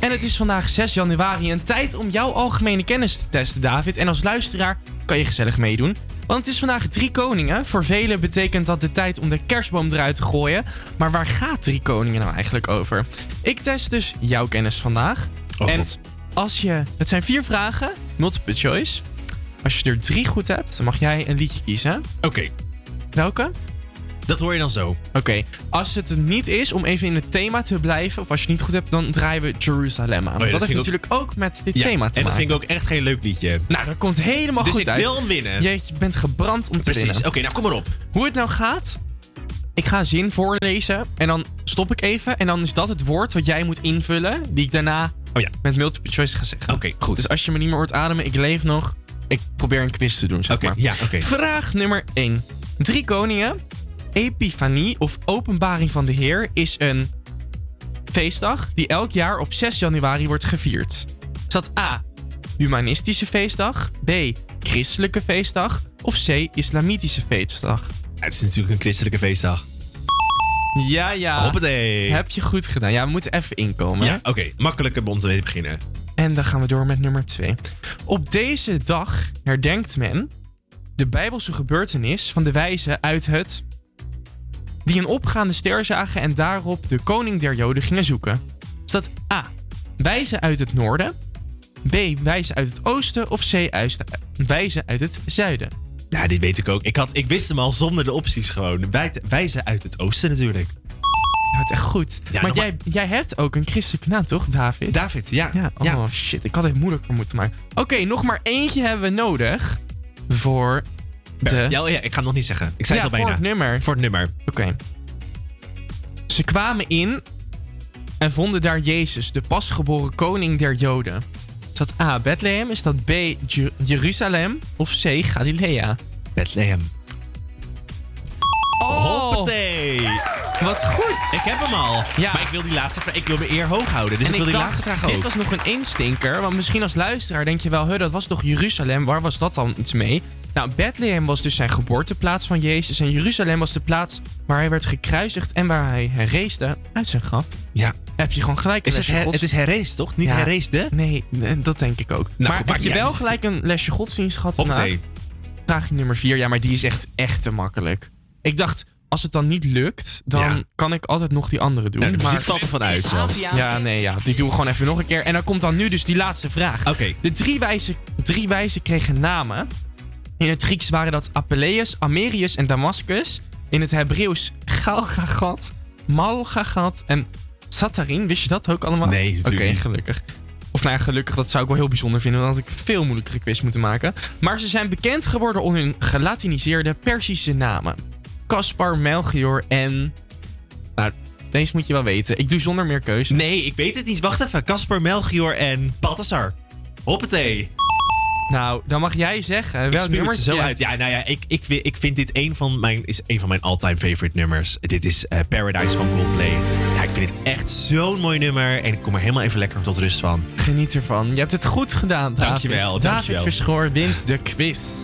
En het is vandaag 6 januari en tijd om jouw algemene kennis te testen, David. En als luisteraar kan je gezellig meedoen. Want het is vandaag Drie Koningen. Voor velen betekent dat de tijd om de kerstboom eruit te gooien. Maar waar gaat Drie Koningen nou eigenlijk over? Ik test dus jouw kennis vandaag. Oh, en God. als je... Het zijn vier vragen, multiple choice. Als je er drie goed hebt, dan mag jij een liedje kiezen. Oké. Welke? Dat hoor je dan zo. Oké, als het niet is om even in het thema te blijven, of als je het niet goed hebt, dan draaien we Jeruzalem aan. Oh ja, dat heeft ik natuurlijk ook, met dit Ja, thema te en dat maken. vind ik ook echt geen leuk liedje. Nou, dat komt helemaal Dus goed ik uit. wil hem winnen. Je, je bent gebrand om te Precies. winnen. Oké, nou kom maar op. Hoe het nou gaat, ik ga een zin voorlezen en dan stop ik even. En dan is dat het woord wat jij moet invullen, die ik daarna Oh ja. met multiple choice ga zeggen. Oké, goed. Dus als je me niet meer hoort ademen, ik leef nog. Ik probeer een quiz te doen, zeg maar. ja, oké. Vraag nummer 1. Drie koningen, Epifanie of Openbaring van de Heer is een feestdag die elk jaar op 6 januari wordt gevierd. Is dat A. Humanistische feestdag, B. Christelijke feestdag of C. Islamitische feestdag? het is natuurlijk een christelijke feestdag. Ja, ja. Hoppatee. Heb je goed gedaan. Ja, we moeten even inkomen. Ja, oké. Makkelijke om te beginnen. En dan gaan we door met nummer 2. Op deze dag herdenkt men de Bijbelse gebeurtenis van de wijzen uit het. Die een opgaande ster zagen en daarop de koning der Joden gingen zoeken. Is dat A. Wijzen uit het noorden, B. Wijzen uit het oosten of C. Wijzen uit het zuiden? Ja, dit weet ik ook. Ik, had, ik wist hem al zonder de opties gewoon. Wij, wijzen uit het oosten natuurlijk. Ja, het echt goed. Ja, maar jij, jij hebt ook een christelijke naam, toch, David? David, ja. Ja, oh shit. Ik had het moeilijker moeten maken. Oké, nog maar eentje hebben we nodig voor de... Ja, oh ja, ik ga het nog niet zeggen. Ik zei Ja, het al bijna. voor het nummer. Voor het nummer. Oké. Ze kwamen in en vonden daar Jezus, de pasgeboren koning der Joden. Is dat A, Bethlehem? Is dat B, Jer- Jeruzalem? Of C, Galilea? Bethlehem. Oh, Hoppatee. wat goed. Ik heb hem al. Ja. Maar ik wil die laatste vraag... Ik wil mijn eer hoog houden. Dus En ik wil die dacht, laatste vraag dit ook. was nog een instinker. Want misschien als luisteraar denk je wel... Dat was toch Jeruzalem? Waar was dat dan iets mee? Nou, Bethlehem was dus zijn geboorteplaats van Jezus. En Jeruzalem was de plaats waar hij werd gekruisigd... en waar hij herreesde uit zijn graf. Ja. Heb je gewoon gelijk een Is het, her, is herrees, toch? Niet Ja. herreesde? Nee, dat denk ik ook. maar goed, heb je wel uit. gelijk een lesje godsdienst gehad vandaag? Vraag nummer vier. Ja, maar die is echt, echt te makkelijk. Ik dacht, als het dan niet lukt, dan Ja. kan ik altijd nog die andere doen. Nou, de muziek maar... valt er vanuit zelfs. Ja, nee, ja. Die doen we gewoon even nog een keer. En dan komt dan nu dus die laatste vraag. Oké. De drie wijzen, drie wijzen kregen namen. In het Grieks waren dat Apelleus, Amerius en Damascus. In het Hebreeuws Galgagat, Malgagat en Satarin. Wist je dat ook allemaal? Nee, natuurlijk Oké, gelukkig. Of nou ja, gelukkig, dat zou ik wel heel bijzonder vinden. Dan had ik veel moeilijkere quiz moeten maken. Maar ze zijn bekend geworden om hun gelatiniseerde Persische namen. Caspar, Melchior en... Nou, deze moet je wel weten. Ik doe zonder meer keuze. Nee, ik weet het niet. Wacht even. Casper, Melchior en Balthasar. Hoppatee. Nou, dan mag jij zeggen. Eh, welk ik het zo uit. Ja, nou ja, ik, ik, ik vind dit een van mijn, is een van mijn all-time favorite nummers. Dit is eh, Paradise van Coldplay. Ja, ik vind het echt zo'n mooi nummer. En ik kom er helemaal even lekker tot rust van. Geniet ervan. Je hebt het goed gedaan, David. Dankjewel, dankjewel. David Verschoor wint de quiz.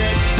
collective.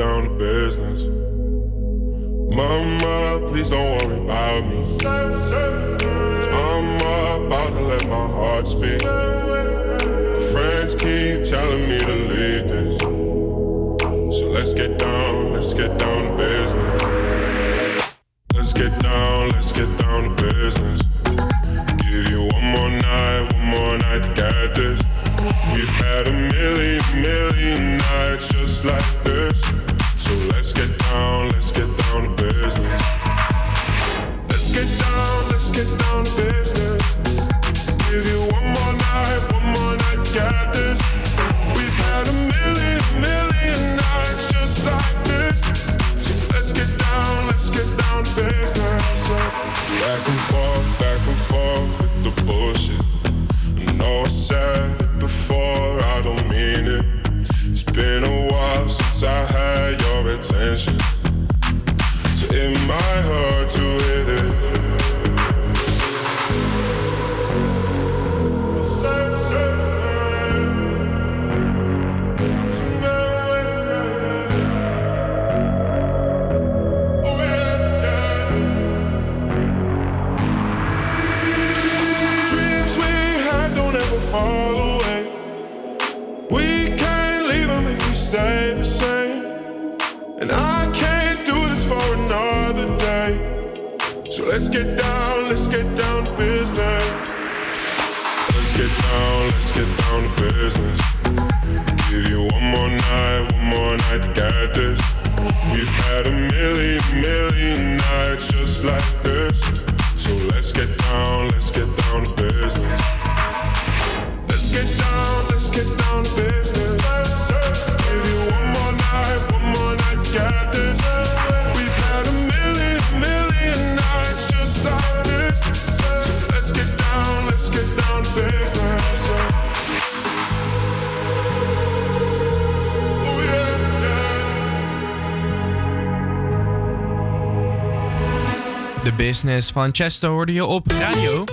De van Chesto hoorde je op radio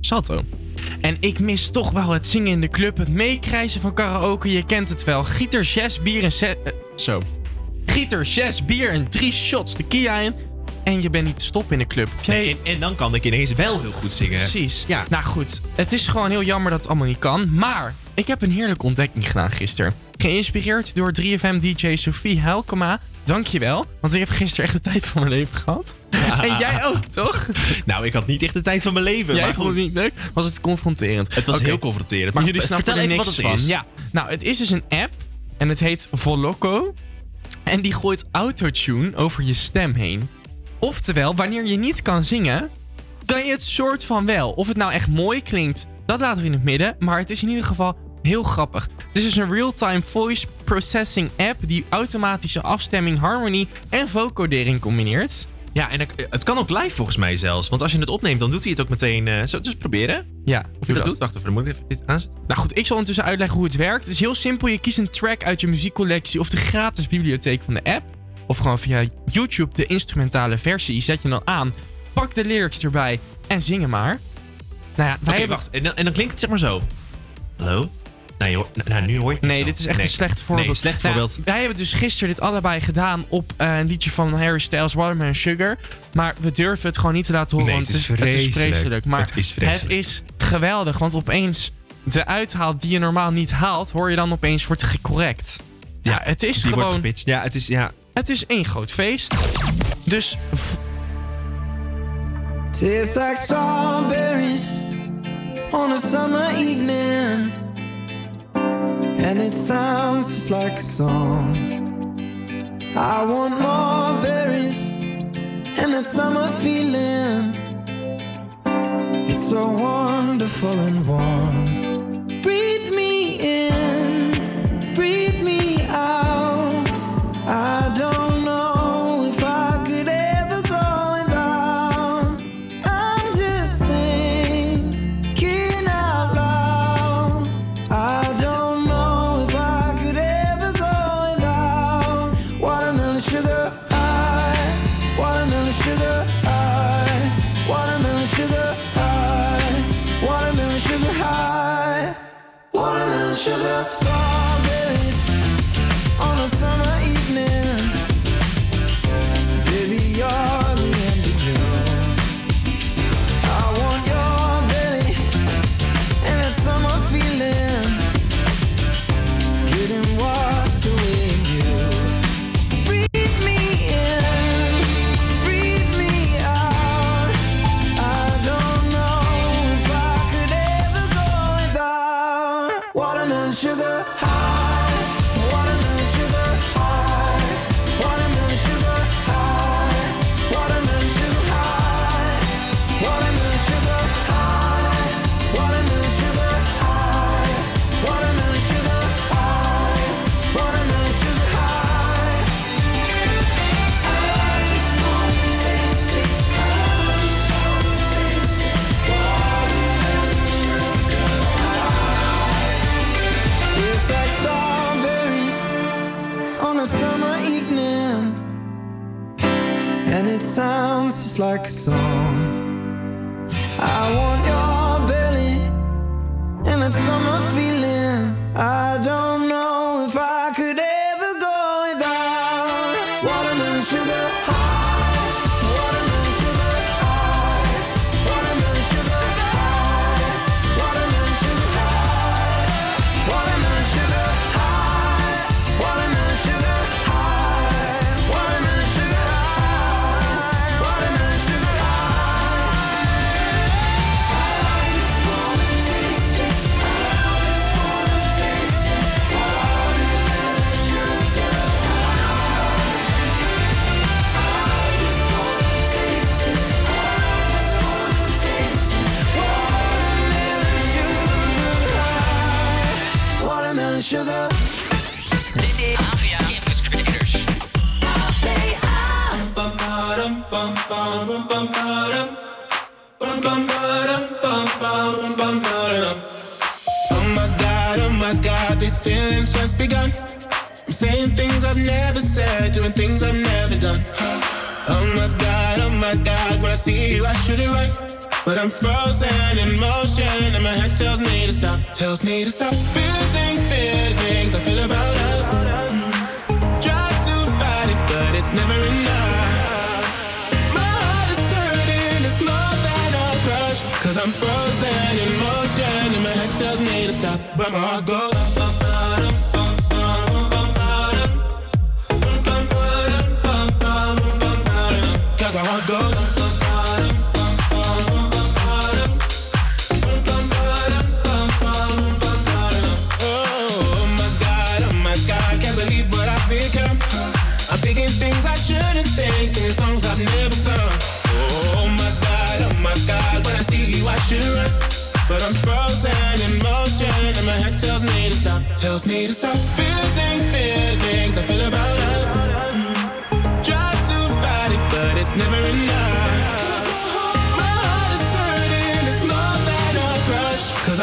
Salto. En ik mis toch wel het zingen in de club, het meekrijzen van karaoke, je kent het wel. Gieter, zes bier en zes... eh, zo. Gieter, zes bier en drie shots tequila in. En je bent niet te stoppen in de club. Nee, en, en dan kan ik ineens wel heel goed zingen. Precies. Ja. Nou goed, het is gewoon heel jammer dat het allemaal niet kan. Maar ik heb een heerlijke ontdekking gedaan gisteren. Geïnspireerd door 3FM-DJ Sophie Helkema. Dankjewel, want ik heb gisteren echt de tijd van mijn leven gehad. En jij ook, toch? Nou, ik had niet echt de tijd van mijn leven. Jij maar vond het goed. niet leuk? Was het confronterend? Het was heel confronterend. Maar jullie snappen vertel er even niks wat het van. is. Ja, nou, het is dus een app en het heet Voloco. En die gooit autotune over je stem heen. Oftewel, wanneer je niet kan zingen, kan je het soort van wel. Of het nou echt mooi klinkt, dat laten we in het midden. Maar het is in ieder geval heel grappig. Dit is een real-time voice processing app die automatische afstemming, harmonie en vocodering combineert. Ja, en het- kan ook live volgens mij zelfs. Want als je het opneemt, dan doet hij het ook meteen. zo, dus proberen. Ja, Of je dat, doet. Wacht even, dan moet ik even dit aanzetten. Nou goed, ik zal ondertussen uitleggen hoe het werkt. Het is heel simpel. Je kiest een track uit je muziekcollectie of de gratis bibliotheek van de app. Of gewoon via YouTube de instrumentale versie. Zet je dan aan, pak de lyrics erbij en zing hem maar. Nou ja, wij Oké, hebben... wacht. En dan, en dan klinkt het zeg maar zo. Hallo? Nou, je hoort- nou, nu hoor je het niet Nee, zo. dit is echt Nee. een slecht voorbeeld. Nee, slecht Nou, voorbeeld. wij hebben dus gisteren dit allebei gedaan op eh, een liedje van Harry Styles, Watermelon Sugar. Maar we durven het gewoon niet te laten horen, Nee, want het is vreselijk. Maar Het is vreselijk. is geweldig, want opeens de uithaal die je normaal niet haalt, hoor je dan opeens wordt gecorrect. Ja, het is Die wordt gewoon... gepitcht. Ja, het is... Ja. Het is één groot feest. Dus Tastes like strawberries on a summer evening. And it sounds just like a song. I want more berries and that summer feeling. It's so wonderful and warm. Breathe me in, me to stop.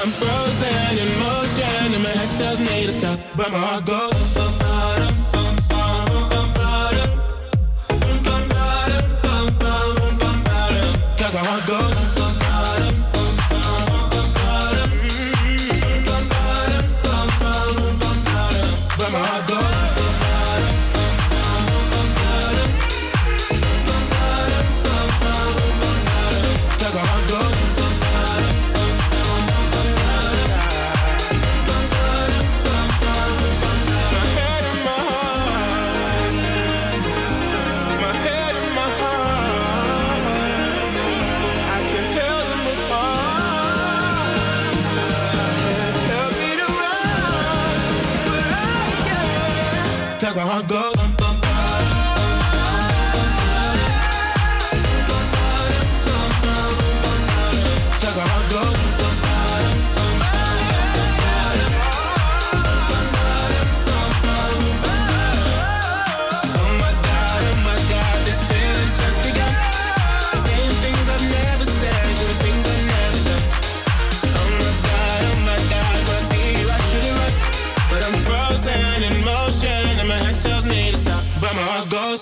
I'm frozen in motion, and my head tells me to stop, but my heart goes.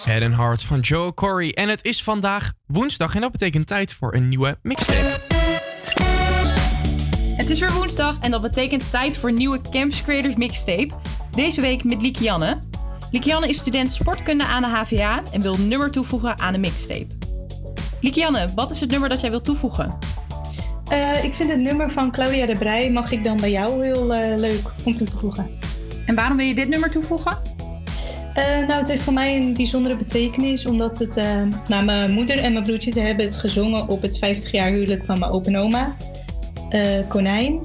Head and Heart van Joe Corey. En het is vandaag woensdag en dat betekent tijd voor een nieuwe mixtape. Het is weer woensdag en dat betekent tijd voor een nieuwe Campus Creators Mixtape. Deze week met Likianne. Likianne is student sportkunde aan de HVA en wil een nummer toevoegen aan de mixtape. Likianne, wat is het nummer dat jij wilt toevoegen? Eh, ik vind het nummer van Claudia de Brij mag ik dan bij jou heel eh, leuk om toe te voegen. En waarom wil je dit nummer toevoegen? Eh, nou, het heeft voor mij een bijzondere betekenis, omdat het, nou, mijn moeder en mijn broertje ze hebben het gezongen op het 50 jaar huwelijk van mijn open oma, eh, Konijn.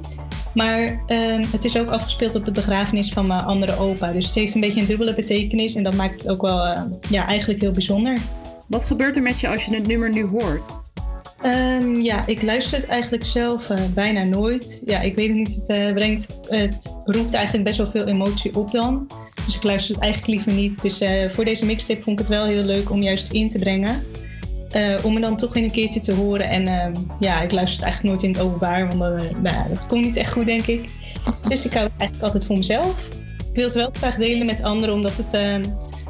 Maar ehm, het is ook afgespeeld op de begrafenis van mijn andere opa. Dus het heeft een beetje een dubbele betekenis en dat maakt het ook wel eh, ja, eigenlijk heel bijzonder. Wat gebeurt er met je als je het nummer nu hoort? Ehm, ja, ik luister het eigenlijk zelf eh, bijna nooit. Ja, ik weet het niet. Het, eh, brengt, het roept eigenlijk best wel veel emotie op dan. Dus ik luister het eigenlijk liever niet. Dus eh, voor deze mixtape vond ik het wel heel leuk om juist in te brengen. Om me dan toch weer een keertje te horen. En ehm, ja, ik luister het eigenlijk nooit in het openbaar. Want nou, dat komt niet echt goed, denk ik. Dus ik hou het eigenlijk altijd voor mezelf. Ik wil het wel graag delen met anderen, omdat het ehm,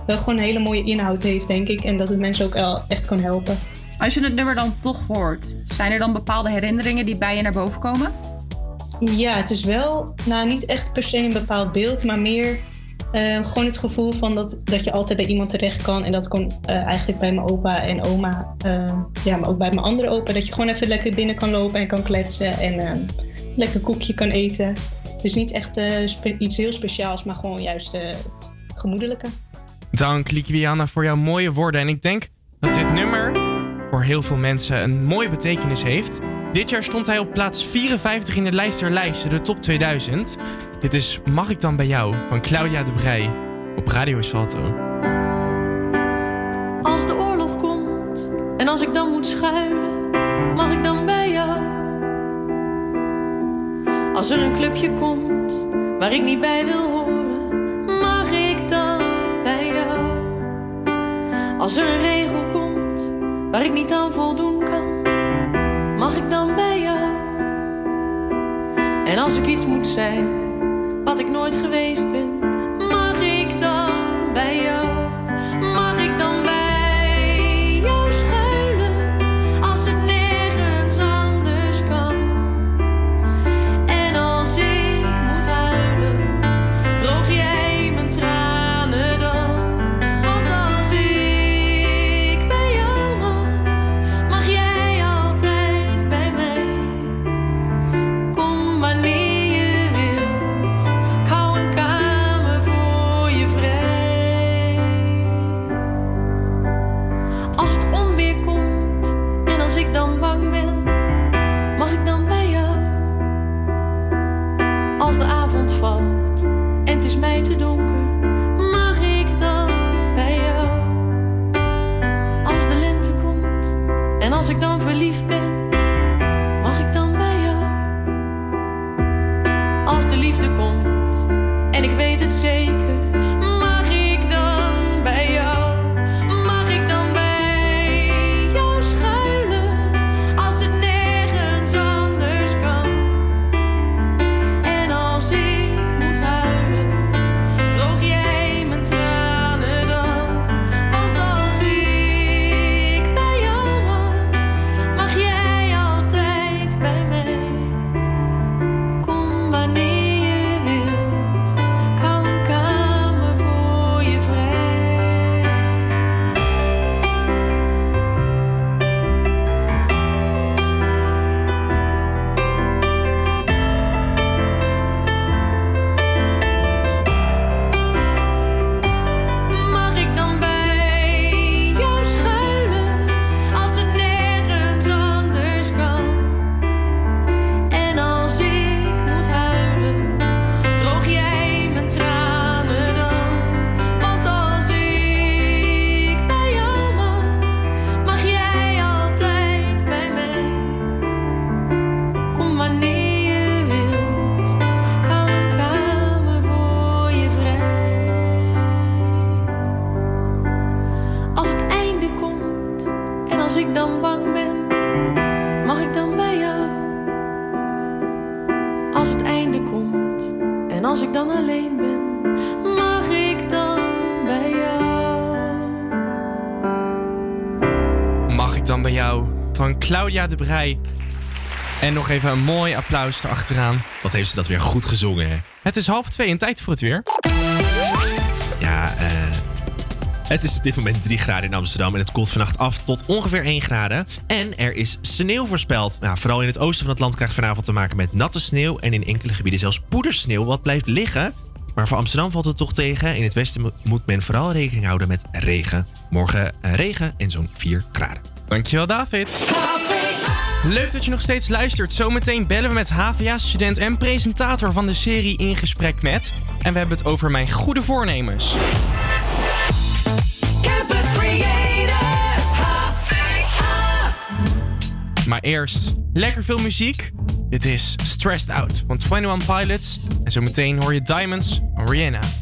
wel gewoon een hele mooie inhoud heeft, denk ik. En dat het mensen ook wel echt kan helpen. Als je het nummer dan toch hoort, zijn er dan bepaalde herinneringen die bij je naar boven komen? Ja, het is wel, nou niet echt per se een bepaald beeld, maar meer eh, gewoon het gevoel van dat, dat je altijd bij iemand terecht kan. En dat kon eh, eigenlijk bij mijn opa en oma, eh, ja, maar ook bij mijn andere opa, dat je gewoon even lekker binnen kan lopen en kan kletsen en lekker koekje kan eten. Dus niet echt eh, spe- iets heel speciaals, maar gewoon juist het gemoedelijke. Dank Likiana voor jouw mooie woorden. En ik denk dat dit nummer voor heel veel mensen een mooie betekenis heeft. Dit jaar stond hij op plaats 54 in de lijst der lijsten, de top 2000. Dit is Mag ik dan bij jou van Claudia de Brij op Radio Salto. Als de oorlog komt en als ik dan moet schuilen, mag ik dan bij jou? Als er een clubje komt waar ik niet bij wil horen, mag ik dan bij jou? Als er een waar ik niet aan voldoen kan, mag ik dan bij jou? En als ik iets moet zijn wat ik nooit geweest ben, En nog even een mooi applaus erachteraan. Wat heeft ze dat weer goed gezongen, hè? Het is half twee en tijd voor het weer. Ja, eh. Het is op dit moment 3 graden in Amsterdam en het koelt vannacht af tot ongeveer 1 graden. En er is sneeuw voorspeld. Nou, vooral in het oosten van het land krijgt vanavond te maken met natte sneeuw en in enkele gebieden zelfs poedersneeuw wat blijft liggen. Maar voor Amsterdam valt het toch tegen. In het westen mo- moet men vooral rekening houden met regen. Morgen eh, regen en zo'n 4 graden. Dankjewel David. Leuk dat je nog steeds luistert. Zometeen bellen we met HVA-student en presentator van de serie In Gesprek Met. En we hebben het over mijn goede voornemens. Campus Creators, HVA. Maar eerst lekker veel muziek. Dit is Stressed Out van 21 Pilots. En zometeen hoor je Diamonds van Rihanna.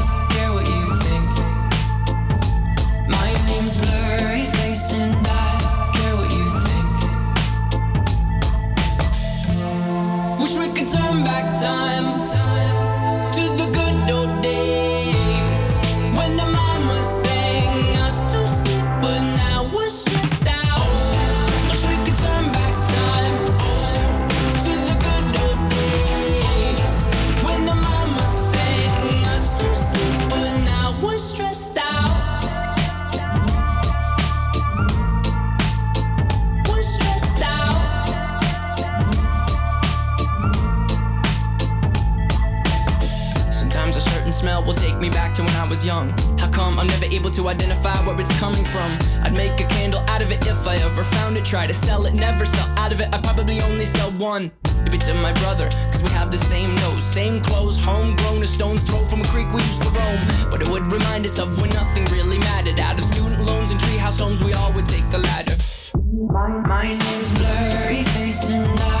able to identify where it's coming from. I'd make a candle out of it if I ever found it. Try to sell it, never sell out of it. I probably only sell one. Maybe to my brother, cause we have the same nose, same clothes, homegrown, a stone's throw from a creek we used to roam. But it would remind us of when nothing really mattered. Out of student loans and treehouse homes, we all would take the ladder. My, my name's Blurry Face and I.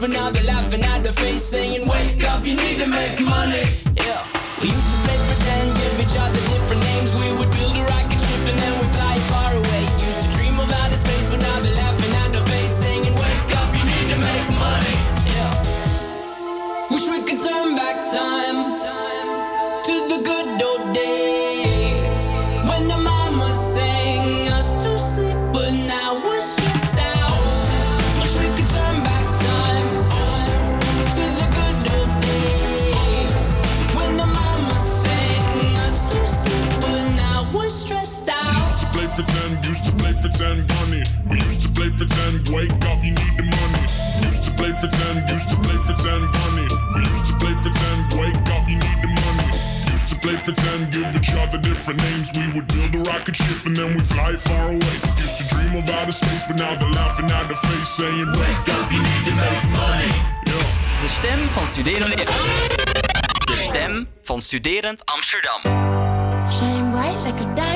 but now they're laughing at the face, saying, Wake up, you need to make money. Yeah, we used to make pretend, bunny. We used to play pretend, wake up, you need the money. Used to play pretend, give each other different names. We would build a rocket ship and then we fly far away. Used to dream of outer space, but now they're laughing out the face, saying, Wake up, you need to make money. Yeah. De stem van studerend. De stem van studerend Amsterdam. Shine right like a.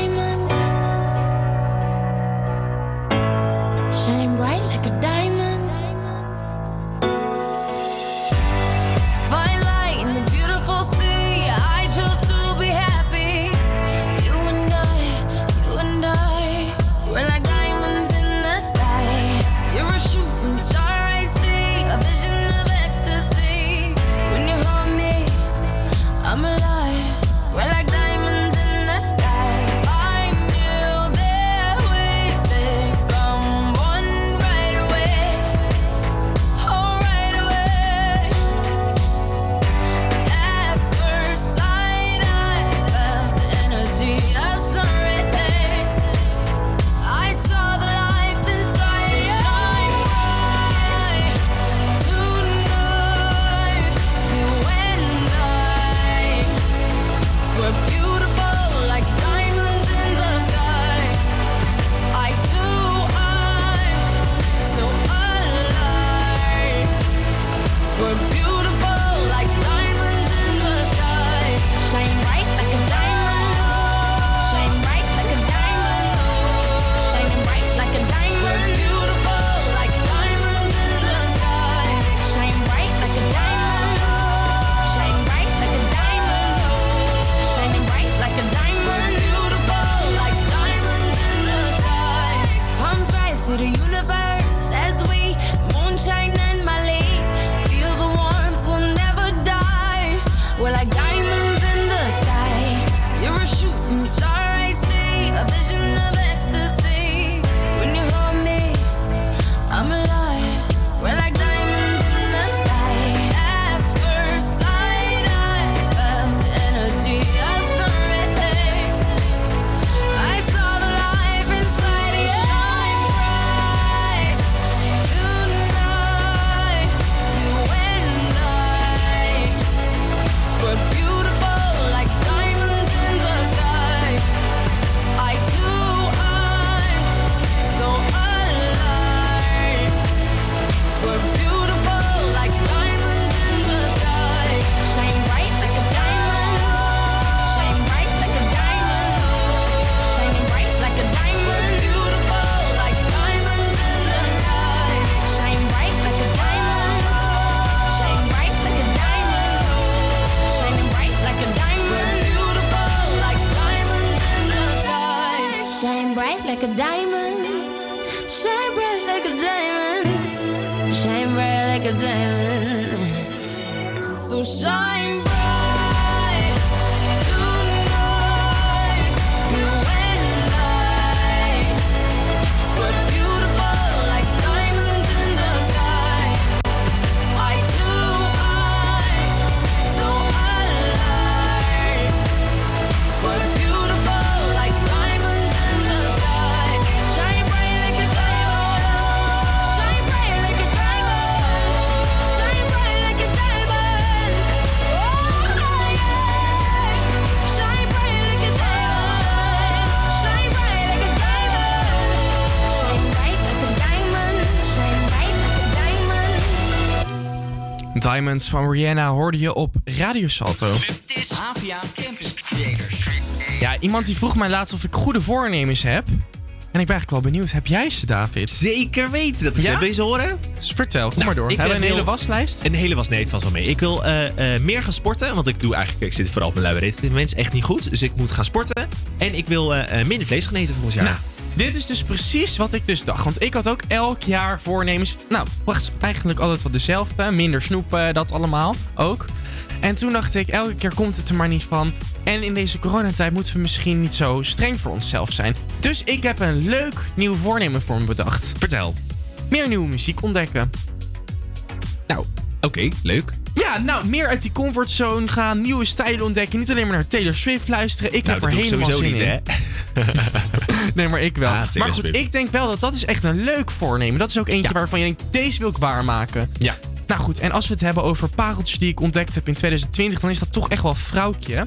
Diamonds van Rihanna hoorde je op Radio Salto. Dit is APA Campus Creators. Ja, iemand die vroeg mij laatst of ik goede voornemens heb. En ik ben eigenlijk wel benieuwd. Heb jij ze, David? Zeker weten dat ik ze heb. Wil je ze horen? Dus vertel, kom Nou, maar door. ik, Hebben we een hele waslijst? Een hele was nee, wel mee. Ik wil eh, eh, meer gaan sporten, want ik doe eigenlijk, ik zit vooral op mijn luie reet dit moment, is echt niet goed. Dus ik moet gaan sporten. En ik wil eh, eh, minder vlees gaan eten volgend jaar. Nou, dit is dus precies wat ik dus dacht. Want ik had ook elk jaar voornemens. Nou, wacht, eigenlijk altijd wel dezelfde. Minder snoepen, dat allemaal ook. En toen dacht ik, elke keer komt het er maar niet van. En in deze coronatijd moeten we misschien niet zo streng voor onszelf zijn. Dus ik heb een leuk nieuw voornemen voor me bedacht. Vertel. Meer nieuwe muziek ontdekken. Nou, oké, leuk. Ja, nou, meer uit die comfortzone gaan, nieuwe stijlen ontdekken. Niet alleen maar naar Taylor Swift luisteren. Ik Nou, heb er dat doe ik helemaal sowieso zin niet, in. nee, maar ik wel. Ah, maar goed, ik denk wel dat dat is echt een leuk voornemen. Dat is ook eentje waarvan je denkt, deze wil ik waarmaken. Ja. Nou goed, en als we het hebben over pareltjes die ik ontdekt heb in 2020, dan is dat toch echt wel Vrouwtje.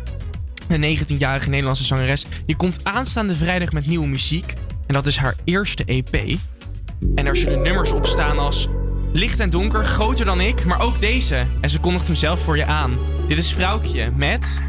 De 19-jarige Nederlandse zangeres. Die komt aanstaande vrijdag met nieuwe muziek. En dat is haar eerste EP. En er zullen nummers op staan als Licht en donker, groter dan ik, maar ook deze. En ze kondigt hem zelf voor je aan. Dit is Vrouwtje met...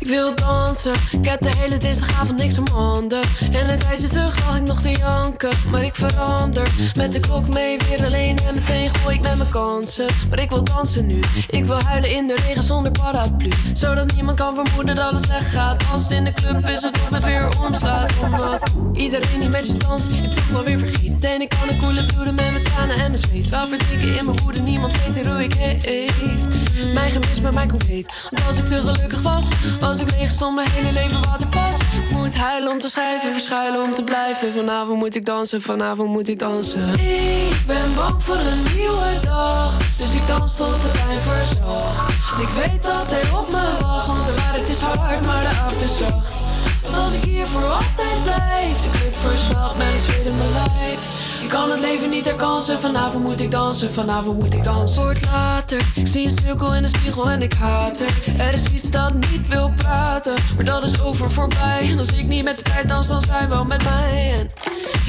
Ik wil dansen, ik heb de hele dinsdagavond niks om handen. En een tijdje terug lag ik nog te janken, maar ik verander. Met de klok mee, weer alleen en meteen gooi ik met mijn kansen. Maar ik wil dansen nu, ik wil huilen in de regen zonder paraplu. Zodat niemand kan vermoeden dat het slecht gaat. Als het in de club is het of het weer omslaat. Omdat iedereen die met je danst, ik toch wel weer vergeet. En ik kan een koele bloeden met mijn tranen en mijn zweet. Wel verdrinken in mijn woede, niemand weet hoe ik heet. Mijn gemis bij mij compleet. Als ik te gelukkig was, als ik leeg stond mijn hele leven waterpas. Ik moet huilen om te schrijven, verschuilen om te blijven. Vanavond moet ik dansen, vanavond moet ik dansen. Ik ben bang voor een nieuwe dag, dus ik dans tot de pijn verzacht. Ik weet dat hij op me wacht, want de waarheid is hard, maar de avond is zacht. Want als ik hier voor altijd blijf, de versnelt met een zweet in mijn lijf. Ik kan het leven niet herkansen, vanavond moet ik dansen, vanavond moet ik dansen. Wordt later, ik zie een cirkel in de spiegel en ik haat er. Er is iets dat niet wil praten, maar dat is over voorbij. En als ik niet met de tijd dans, dan zij wel met mij. En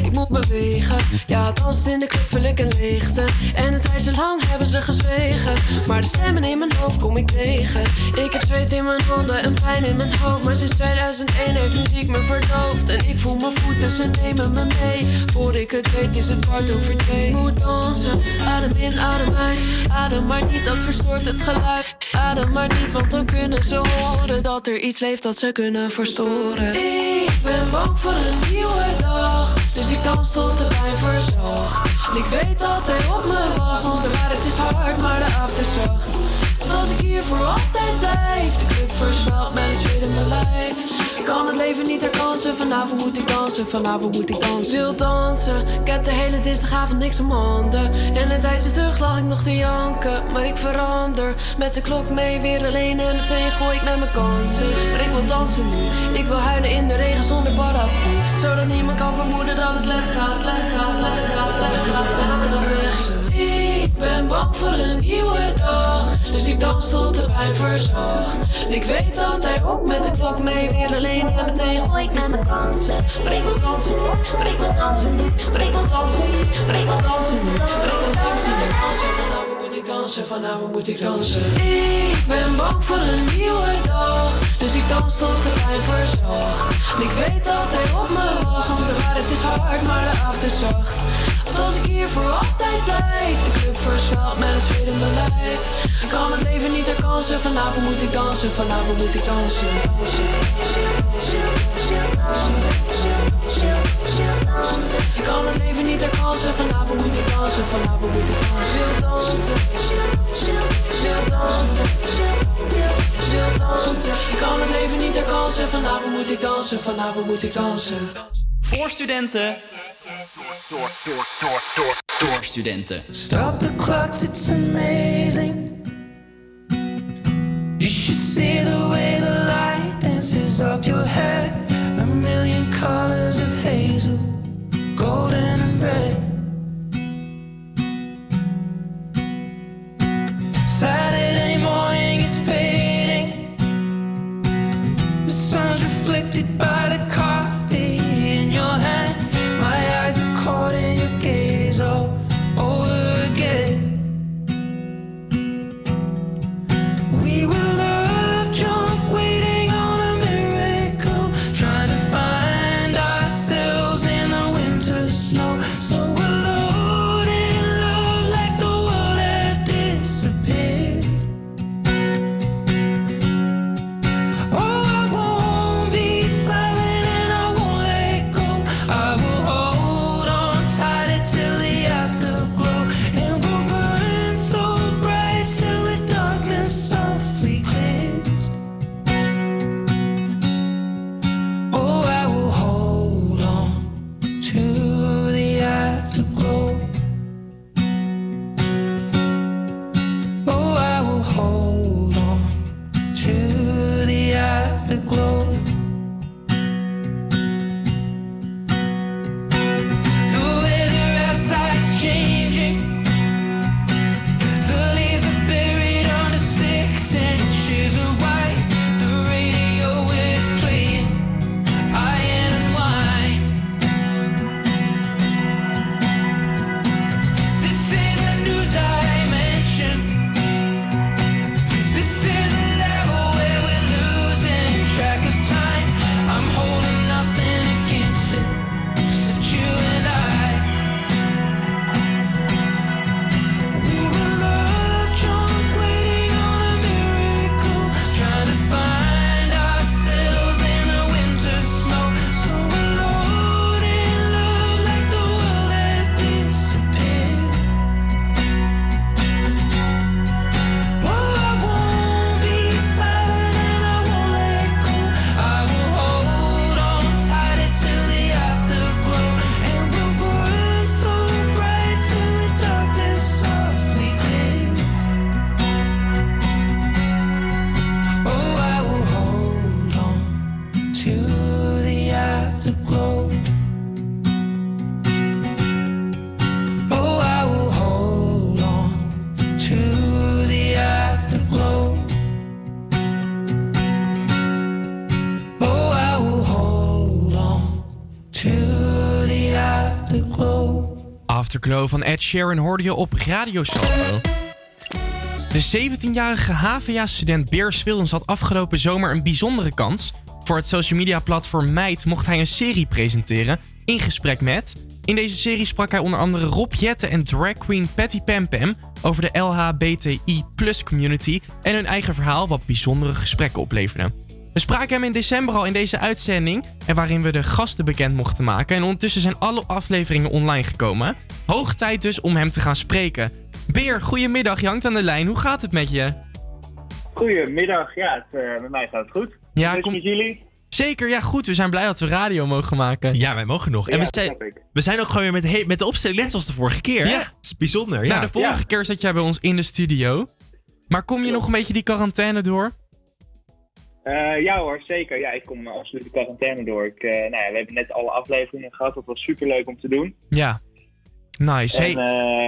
ik moet bewegen, ja, danst in de club vul ik een leegte. En een tijdje lang hebben ze gezwegen, maar de stemmen in mijn hoofd kom ik tegen. Ik heb zweet in mijn handen en pijn in mijn hoofd, maar sinds 2001 heeft muziek me verdoofd. En ik voel mijn voeten, ze nemen me mee. Voor ik het weet is het kwart over twee. Moet dansen, adem in, adem uit. Adem maar niet, dat verstoort het geluid. Adem maar niet, want dan kunnen ze horen dat er iets leeft dat ze kunnen verstoren. Ik ben bang voor een nieuwe dag, dus ik dans tot de pijn verzacht. Ik weet dat hij op me wacht, want de waarheid is hard, maar de avond is zacht. Want als ik hier voor altijd blijf, de club versmelt mijn lijf. Ik kan het leven niet herkansen, vanavond moet ik dansen, vanavond moet ik dansen. Wil dansen, ik heb de hele dinsdagavond niks om handen. En een tijdje terug lag ik nog te janken, maar ik verander. Met de klok mee, weer alleen en meteen gooi ik met mijn kansen. Maar ik wil dansen nu, ik wil huilen in de regen zonder paraplu. Zodat niemand kan vermoeden dat het slecht gaat, slecht gaat, slecht gaat, slecht gaat, slecht gaat. Ik ben bang voor een nieuwe dag, dus ik dans tot de pijn ik weet dat hij op met de klok mee, weer alleen en meteen gooi ik met mijn kansen. Maar ik wil dansen nu, maar ik wil dansen nu, maar ik wil dansen nu, maar ik wil dansen nu, maar ik wil dansen nu. Ik dansen, vanavond moet ik dansen. Ik ben bang voor een nieuwe dag, dus ik dans tot de pijn verzacht. Ik weet dat hij op me wacht, want de waarheid is hard, maar de avond is zacht. Als ik hier voor altijd blijf De club verswelt met het zweet in mijn lijf. Ik kan het leven niet herkansen Vanavond moet ik dansen, vanavond moet ik dansen. Dansen, dansen, dansen Ik kan het leven niet herkansen Vanavond moet ik dansen, vanavond moet ik dansen. Dansen, dansen, dansen. Ik kan het leven niet herkansen Vanavond moet ik dansen, vanavond moet ik dansen. Voor studenten. Door, door, door, door, door studenten. Stop the clocks, it's amazing. Afterglow van Ed Sheeran hoorde je op Radio Salto. De 17-jarige HVA-student Beers Willems had afgelopen zomer een bijzondere kans. Voor het social media platform Meid mocht hij een serie presenteren, In Gesprek Met. In deze serie sprak hij onder andere Rob Jetten en drag queen Patty Pam over de LHBTI community en hun eigen verhaal wat bijzondere gesprekken opleverde. We spraken hem in december al in deze uitzending en waarin we de gasten bekend mochten maken. En ondertussen zijn alle afleveringen online gekomen. Hoog tijd dus om hem te gaan spreken. Beer, goedemiddag, je hangt aan de lijn. Hoe gaat het met je? Goedemiddag, ja, het, eh, met mij gaat het goed. Ja, kom- met jullie? Zeker, ja goed. We zijn blij dat we radio mogen maken. Ja, wij mogen nog. En Ja, we zijn, we zijn ook gewoon weer met, he- met de opstelling net zoals de vorige keer. Ja. Het is bijzonder, ja. Nou, de vorige keer zat jij bij ons in de studio. Maar kom je nog een beetje die quarantaine door? Eh, ja hoor, zeker. Ja, ik kom absoluut de quarantaine door. Ik, eh, nou ja, we hebben net alle afleveringen gehad. Dat was super leuk om te doen. Ja. Nice. En, Hey,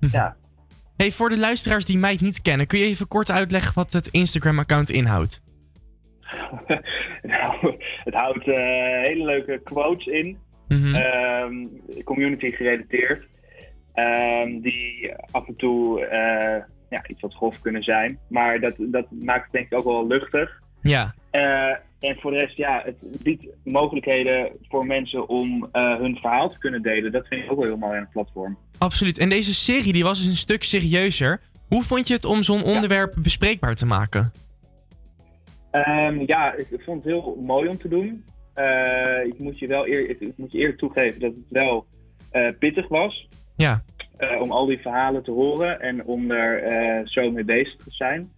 eh, ja. hey, voor de luisteraars die mij niet kennen, kun je even kort uitleggen wat het Instagram-account inhoudt? nou, het houdt hele leuke quotes in. Mhm. Ehm, community gerelateerd. Ehm, die af en toe ja, iets wat grof kunnen zijn. Maar dat, dat maakt het denk ik ook wel luchtig. Ja. Eh, en voor de rest, ja, het biedt mogelijkheden voor mensen om eh, hun verhaal te kunnen delen. Dat vind ik ook wel heel mooi aan het platform. Absoluut. En deze serie die was dus een stuk serieuzer. Hoe vond je het om zo'n onderwerp bespreekbaar te maken? Ehm, ja, ik, ik vond het heel mooi om te doen. Eh, ik, moet je wel eer, ik, ik moet je eerlijk toegeven dat het wel pittig was. Ja. om al die verhalen te horen en om er zo mee bezig te zijn.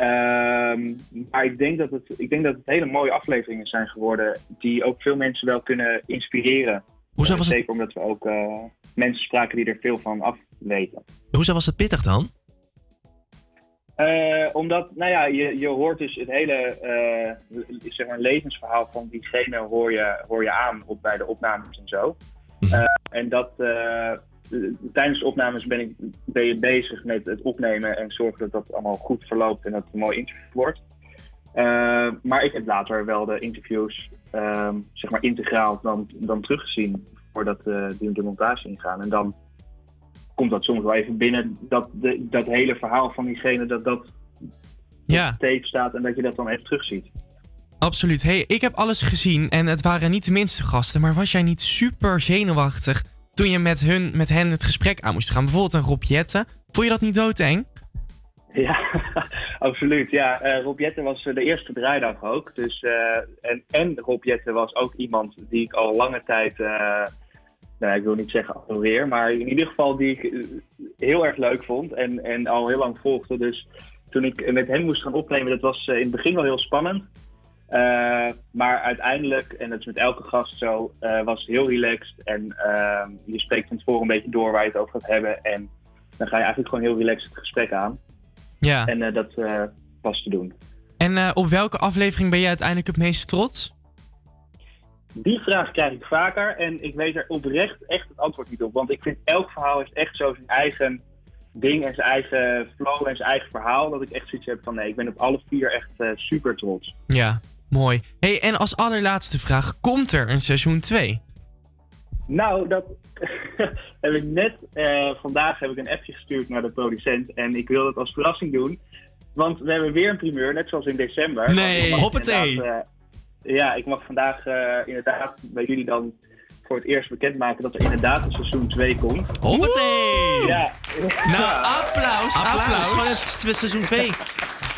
Ehm, maar ik denk, dat het, ik denk dat het hele mooie afleveringen zijn geworden die ook veel mensen wel kunnen inspireren. Hoezo was het- Zeker omdat we ook eh, mensen spraken die er veel van af weten. Hoezo was het pittig dan? Eh, omdat, nou ja, je, je hoort dus het hele eh, zeg maar levensverhaal van diegene hoor je, hoor je aan op, bij de opnames en zo. Eh, en dat tijdens de opnames ben, ik, ben je bezig met het opnemen en zorgen dat dat allemaal goed verloopt en dat het een mooi interview wordt. Eh, maar ik heb later wel de interviews ehm, zeg maar integraal dan, dan teruggezien voordat eh, die de montage ingaan. En dan komt dat soms wel even binnen dat, de, dat hele verhaal van diegene dat dat Ja. tape staat en dat je dat dan even terugziet. Absoluut. Hey, ik heb alles gezien en het waren niet de minste gasten, maar was jij niet super zenuwachtig toen je met, hun, met hen het gesprek aan moest gaan? Bijvoorbeeld een Rob Jetten. Vond je dat niet doodeng? Ja, absoluut. Ja, eh Rob Jetten was eh, de eerste draaidag ook. Dus, eh, en, en Rob Jetten was ook iemand die ik al lange tijd, nou, ik wil niet zeggen adoreer, maar in ieder geval die ik heel erg leuk vond en, en al heel lang volgde. Dus toen ik met hem moest gaan opnemen, dat was in het begin wel heel spannend. Eh, maar uiteindelijk, en dat is met elke gast zo, eh, was heel relaxed. En eh, je spreekt van tevoren een beetje door waar je het over gaat hebben. En dan ga je eigenlijk gewoon heel relaxed het gesprek aan. Ja. En eh, dat was te doen. En op welke aflevering ben jij uiteindelijk het meest trots? Die vraag krijg ik vaker en ik weet er oprecht echt het antwoord niet op. Want ik vind elk verhaal heeft echt zo zijn eigen ding en zijn eigen flow en zijn eigen verhaal. Dat ik echt zoiets heb van nee, ik ben op alle vier echt super trots. Ja, mooi. Hey, en als allerlaatste vraag, komt er een seizoen 2? Nou, dat heb ik net eh, vandaag heb ik een appje gestuurd naar de producent. En ik wil dat als verrassing doen. Want we hebben weer een primeur, net zoals in december. Nee, Want ik mag hoppatee. eh, ja, ik mag vandaag eh, inderdaad bij jullie dan voor het eerst bekendmaken dat er inderdaad een seizoen 2 komt. Hoppatee! Ja. Nou, applaus, Applaus, applaus. gewoon het seizoen 2.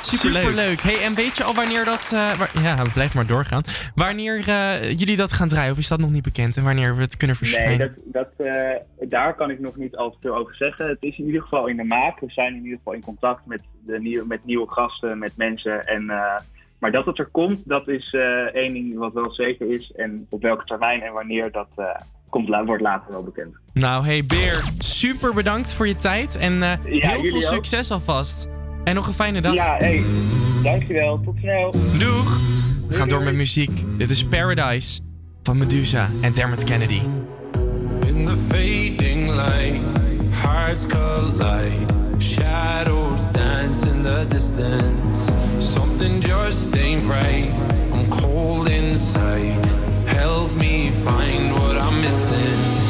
Super leuk. Hey, en weet je al wanneer dat... eh, wa- ja, blijf maar doorgaan. Wanneer eh, jullie dat gaan draaien, of is dat nog niet bekend? En wanneer we het kunnen Nee, verschijnen? dat, dat, eh, daar kan ik nog niet al te veel over zeggen. Het is in ieder geval in de maak. We zijn in ieder geval in contact met, de nieuwe, met nieuwe gasten, met mensen. En, eh, maar dat het er komt, dat is eh, één ding wat wel zeker is. En op welke termijn en wanneer, dat eh, komt, wordt later wel bekend. Nou, hey Beer, super bedankt voor je tijd. En eh, heel veel ook. succes alvast. En nog een fijne dag. Ja, hey, dankjewel. Tot snel. Doeg! We gaan door met muziek. Dit is Paradise van Medusa en Dermot Kennedy. In the fading light, hearts collide. Shadows dance in the distance. Something just ain't right. I'm cold inside. Help me find what I'm missing.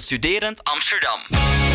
Studerend Amsterdam.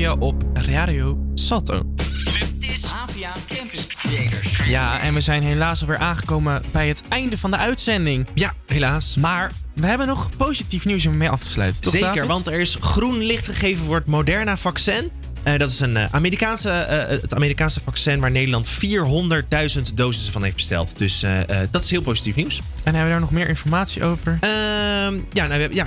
op Radio Sato. Dit is HVA Campus Ja, en we zijn helaas alweer aangekomen bij het einde van de uitzending. Ja, helaas. Maar we hebben nog positief nieuws om mee af te sluiten. Toch, Zeker, want er is groen licht gegeven voor het Moderna-vaccin. Eh, dat is een, eh, Amerikaanse, eh, het Amerikaanse vaccin waar Nederland 400.000 dosissen van heeft besteld. Dus dat is heel positief nieuws. En hebben we daar nog meer informatie over? Ehm, ja, nou, ja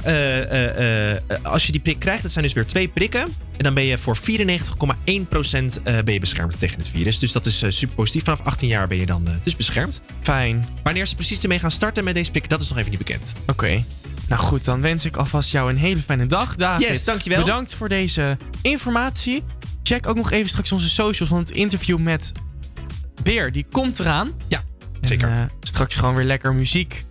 als je die prik krijgt, dat zijn dus weer twee prikken. En dan ben je voor 94,1% ben beschermd tegen het virus. Dus dat is super positief. Vanaf 18 jaar ben je dan dus beschermd. Fijn. Wanneer ze precies ermee gaan starten met deze prik, dat is nog even niet bekend. Oké. Nou goed, dan wens ik alvast jou een hele fijne dag, David. Yes, dankjewel. Bedankt voor deze informatie. Check ook nog even straks onze socials, want het interview met Beer, die komt eraan. Ja, zeker. Eh, straks gewoon weer lekker muziek.